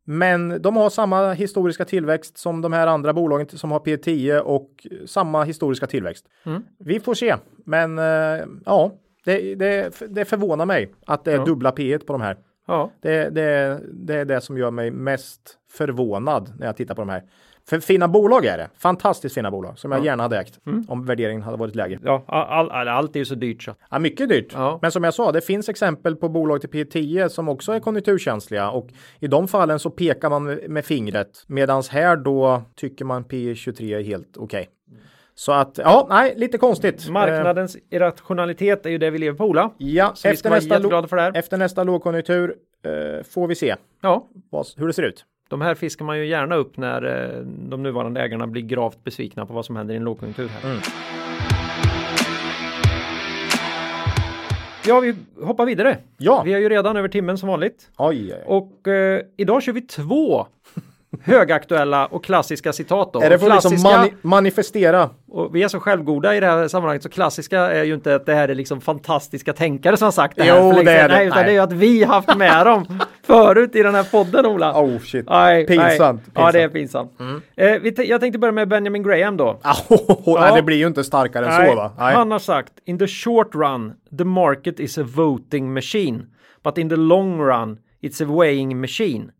Men de har samma historiska tillväxt som de här andra bolagen som har P10 och samma historiska tillväxt. Mm. Vi får se. Men eh, ja, det, det, det förvånar mig att det är Ja. dubbla P1 på de här. Ja. Det, det, det är det som gör mig mest förvånad när jag tittar på de här. För fina bolag är det. Fantastiskt fina bolag som jag gärna hade ägt om värderingen hade varit lägre. Ja, all, all, allt är ju så dyrt så. Ja, mycket dyrt. Ja. Men som jag sa, det finns exempel på bolag till P10 som också är konjunkturkänsliga och i de fallen så pekar man med, fingret medans här då tycker man P23 är helt okej. Så att ja, nej, lite konstigt. Marknadens irrationalitet är ju det vi lever på Ola. ja, Så efter nästa, lo- för det här. efter nästa lågkonjunktur eh, får vi se Ja, vad, hur det ser ut. de här fiskar man ju gärna upp när eh, de nuvarande ägarna blir gravt besvikna på vad som händer i en lågkonjunktur här. Mm. Ja, vi hoppar vidare. Ja, Vi är ju redan över timmen som vanligt. oj, oj, oj. Och eh, idag kör vi två högaktuella och klassiska citat. Då. Är det för liksom klassiska, mani- manifestera? och vi är så självgoda i det här sammanhanget så klassiska är ju inte att det här är liksom fantastiska tänkare som har sagt det här. Jo, länge det är det. Nej, utan Nej. det är ju att vi haft med dem förut i den här podden Ola. Oh shit. Nej, Pinsamt, Nej. Ja, det är pinsamt. Mm. pinsamt. Eh, jag tänkte börja med Benjamin Graham då. Nej, det blir ju inte starkare än så va? Han har sagt in the short run the market is a voting machine but in the long run it's a weighing machine.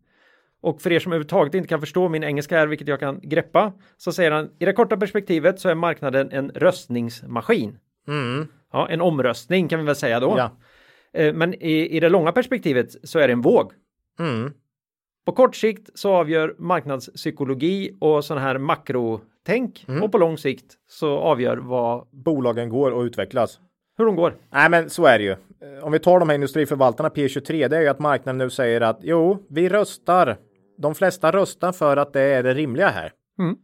Och för er som överhuvudtaget inte kan förstå min engelska här, vilket jag kan greppa, så säger han i det korta perspektivet så är marknaden en röstningsmaskin. Mm. Ja, en omröstning kan vi väl säga då. Ja. Eh, Men i, i det långa perspektivet så är det en våg. Mm. På kort sikt så avgör marknadspsykologi och sån här makrotänk och på lång sikt så avgör vad, Bolagen går och utvecklas. hur de går. Nej, men så är det ju. Eh, Om vi tar de här industriförvaltarna P23, det är ju att marknaden nu säger att jo, vi röstar. De flesta röstar för att det är det rimliga här. Mm.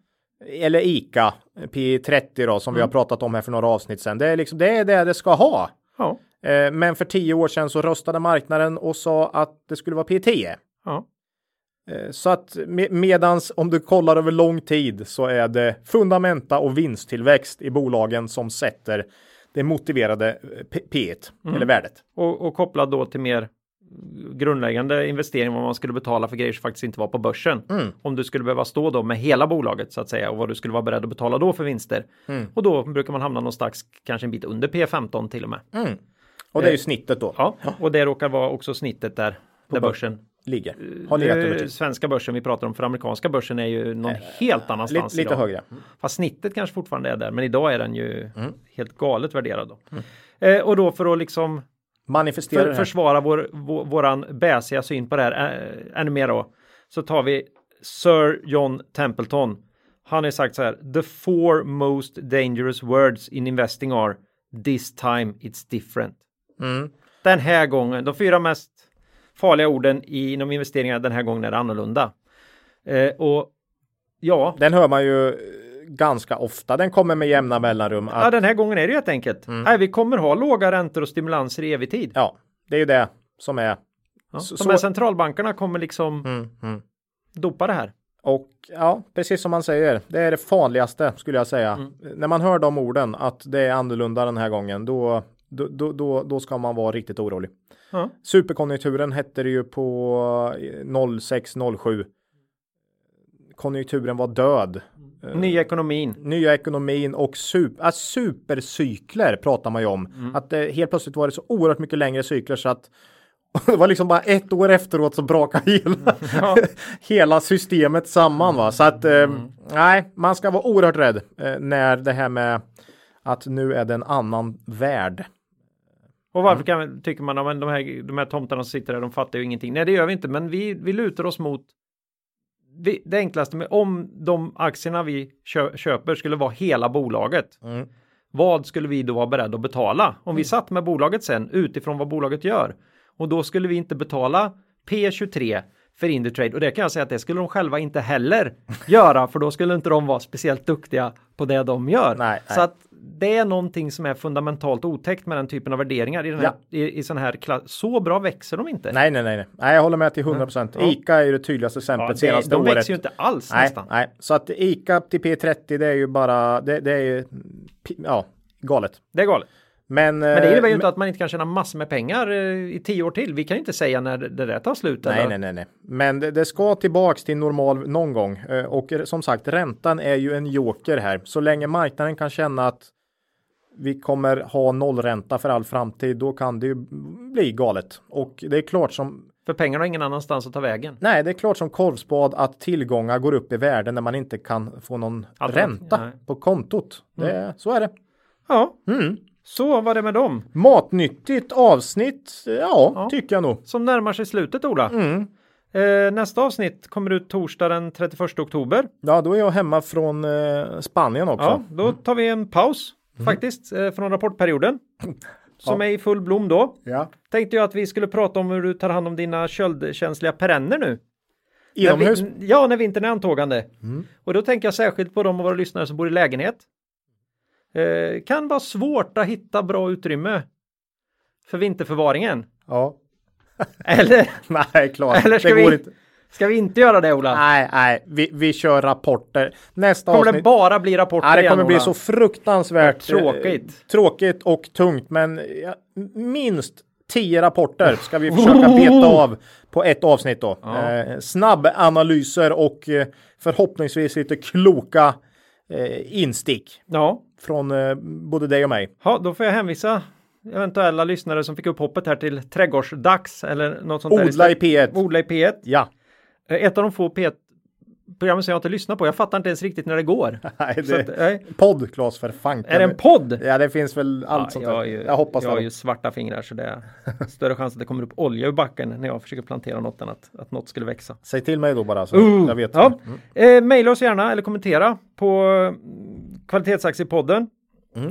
Eller ICA P30 då, som vi har pratat om här för några avsnitt sedan. Det är liksom det är det det ska ha. Ja, Eh, Men för tio år sedan så röstade marknaden och sa att det skulle vara P10. ja, Eh, Så att med, medans om du kollar över lång tid så är det fundamenta och vinsttillväxt i bolagen som sätter det motiverade eh, P- P1 eller värdet. och, och kopplad då till mer grundläggande investering vad man skulle betala för grejer som faktiskt inte var på börsen. Om du skulle behöva stå då med hela bolaget så att säga och vad du skulle vara beredd att betala då för vinster. Och då brukar man hamna någonstans kanske en bit under P15 till och med. Och det är ju snittet då. Ja, och det råkar vara också snittet där, där börsen Ligger. Har legat över Nu, tid. svenska börsen vi pratar om, för amerikanska börsen är ju någon helt annanstans Lite, lite idag. högre. Fast snittet kanske fortfarande är där, men idag är den ju Mm. helt galet värderad. Då. Eh, och då för att liksom Manifestera för, försvara vår, vår, våran bäsiga syn på det här äh, ännu mer då, så tar vi Sir John Templeton. Han har sagt så här, the four most dangerous words in investing are this time it's different. Mm. Den här gången, de fyra mest farliga orden inom investeringar den här gången är det annorlunda. Eh, och ja, Den hör man ju eh, ganska ofta. Den kommer med jämna mellanrum. Att, ja, den här gången är det helt enkelt. Mm. Nej, vi kommer ha låga räntor och stimulanser i evig tid. ja, det är ju det som är. Ja, Så- de här centralbankerna kommer liksom Mm, mm. dopa det här. Och ja, precis som man säger, det är det farligaste skulle jag säga. Mm. När man hör de orden att det är annorlunda den här gången, då, då, då, då, ska man vara riktigt orolig. Ja. Superkonjunkturen hette det ju på eh, 06-07. Konjunkturen var död. Nya ekonomin. Nya ekonomin och super, äh, supercykler pratar man ju om. Mm. Att det helt plötsligt var det så oerhört mycket längre cykler så att det var liksom bara ett år efteråt så brakade hela, Ja. hela systemet samman. Va? Så att eh, Mm. nej, man ska vara oerhört rädd eh, när det här med att nu är det en annan värld. Och Mm. varför kan, tycker man att de här, de här tomtarna som sitter där, de fattar ju ingenting. Nej, det gör vi inte, men vi, vi lutar oss mot det enklaste med om de aktierna vi kö, köper skulle vara hela bolaget. Mm. Vad skulle vi då vara beredda att betala? Om vi satt med bolaget sen utifrån vad bolaget gör. Och då skulle vi inte betala P23 för Indutrade och det kan jag säga att det skulle de själva inte heller göra för då skulle inte de vara speciellt duktiga på det de gör. Nej, Så nej. att det är någonting som är fundamentalt otäckt med den typen av värderingar i, den här, Ja. i, i sån här klass. Så bra växer de inte. Nej, nej, nej, nej. Jag håller med till 100 procent. Ja. Ica är ju det tydligaste Ja, exemplet det, senaste de året. växer ju inte alls nej, nästan. nej, så att Ica till P30 det är ju bara, det, det är ju, ja, galet. Det är galet. Men, Men det innebär ju eh, inte att man inte kan tjäna massor med pengar eh, i tio år till. Vi kan ju inte säga när det där tar slut. Nej, eller? nej, nej, nej. Men det, det ska tillbaks till normal någon gång. Eh, Och som sagt, räntan är ju en joker här. Så länge marknaden kan känna att vi kommer ha nollränta för all framtid, då kan det ju bli galet. Och det är klart som För pengarna har ingen annanstans att ta vägen. Nej, det är klart som korvspad att tillgångar går upp i värde när man inte kan få någon Alternativ, ränta nej. på kontot. Det, Så är det. Ja, Mm. Så var det med dem. Matnyttigt avsnitt, ja, Ja. tycker jag nog. Som närmar sig slutet Ola. Mm. Eh, nästa avsnitt kommer ut torsdag den 31 oktober. Ja, då är jag hemma från eh, Spanien också. Ja, då tar vi en paus faktiskt eh, från rapportperioden. Som Ja. är i full blom då. Ja. Tänkte jag att vi skulle prata om hur du tar hand om dina köldkänsliga perenner nu. Inomhus. När vi, ja, när vintern är antågande. Mm. Och då tänker jag särskilt på de av våra lyssnare som bor i lägenhet. Eh, kan vara svårt att hitta bra utrymme för vinterförvaringen. Ja. Eller Nej, klart. Eller ska det vi- går inte. ska vi inte göra det Ola? Nej, nej, vi, vi kör rapporter. Nästa Kommer det avsnitt. bara bli rapporter Ja, det igen, kommer bli Ola? så fruktansvärt eh, Tråkigt. tråkigt och tungt, men minst tio rapporter ska vi försöka beta av på ett avsnitt då. Ja. Eh, snabba analyser och eh, förhoppningsvis lite kloka eh, instick Ja, från eh, både dig och mig. ha, då får jag hänvisa eventuella lyssnare som fick upp hoppet här till trädgårdsdags eller något sånt där. Odla i istället. P1. Odla i P1. Ja, Eh, Ett av de få P1 programmen som jag inte lyssnar på. Jag fattar inte ens riktigt när det går. Nej, det att, nej. podd Klas för fanken. Är det en podd? Ja, det finns väl allt Ja, sånt jag, ju, jag hoppas jag har ju svarta fingrar så det är större chans att det kommer upp olja ur backen när jag försöker plantera något än att, att något skulle växa. Säg till mig då bara så Uh, jag vet. Ja. Eh, maila oss gärna eller kommentera på mm, kvalitetsaktiepodden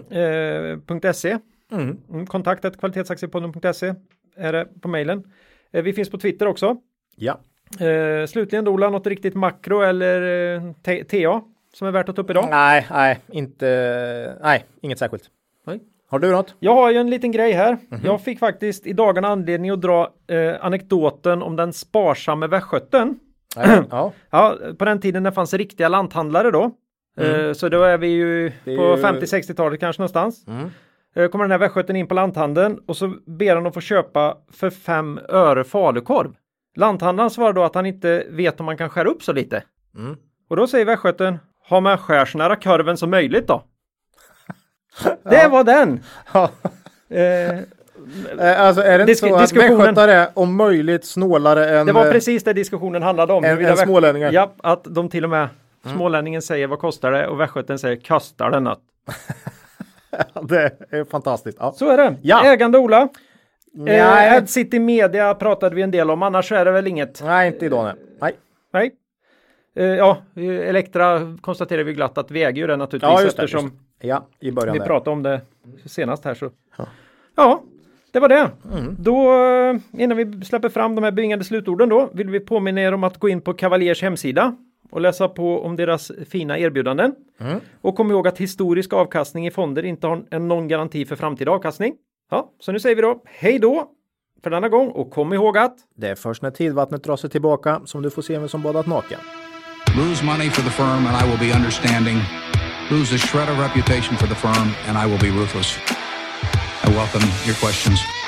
eh, .se. Mm. Mm, kontaktet kvalitetsaktiepodden.se är det på mejlen. Eh, vi finns på Twitter också. Ja. Eh, slutligen då, Ola, något riktigt makro eller eh, TA som är värt att ta upp idag? Nej, nej, inte. Nej, inget särskilt. Nej. Har du något? Jag har ju en liten grej här. Mhm. Jag fick faktiskt i dagarna anledning att dra eh, anekdoten om den sparsamme västgöten. Ja. Ja, på den tiden det fanns riktiga lanthandlare då. Eh, så då är vi ju Mm. Det är på ju- 50-60-talet kanske någonstans. Mm. Eh, kommer den här västgöten in på lanthandeln och så ber han att få köpa för fem öre falukorv. Lanthandlaren svarar då att han inte vet om man kan skära upp så lite. Mm. Och då säger västgöten, ha man skär så nära korven som möjligt då. Det var den! Eh, Eh, Alltså är det inte Disk- så att västgötare är om möjligt snålare än... det var eh, precis det diskussionen handlade om. en väst- smålänningar. Ja, att de till och med Smålänningen säger vad kostar det och västgöten säger kostar det något. Det är fantastiskt. Ja. Så är det. Ja. Ägande Ola. Eh, Nej. Ad City Media pratade vi en del om, annars är det väl inget. Nej, inte idag nej. nej. Nej. Eh, ja, eh, Elektra konstaterar vi glatt att vi äger ju det naturligtvis Ja, just det. eftersom Just. Ja, i början vi där. pratade om det senast här så. Ja, det var det. Mm. Då eh, innan vi släpper fram de här bevingade slutorden då vill vi påminna er om att gå in på Cavaliers hemsida och läsa på om deras fina erbjudanden. Mm. Och kom ihåg att historisk avkastning i fonder inte har en någon garanti för framtida avkastning. Ja, så nu säger vi då hej då för denna gång och kom ihåg att Det är först när tidvattnet drar sig tillbaka som du får se vem som badat naken. Lose money for the firm and I will be understanding. Lose a shred of reputation for the firm and I will be ruthless. I welcome your questions.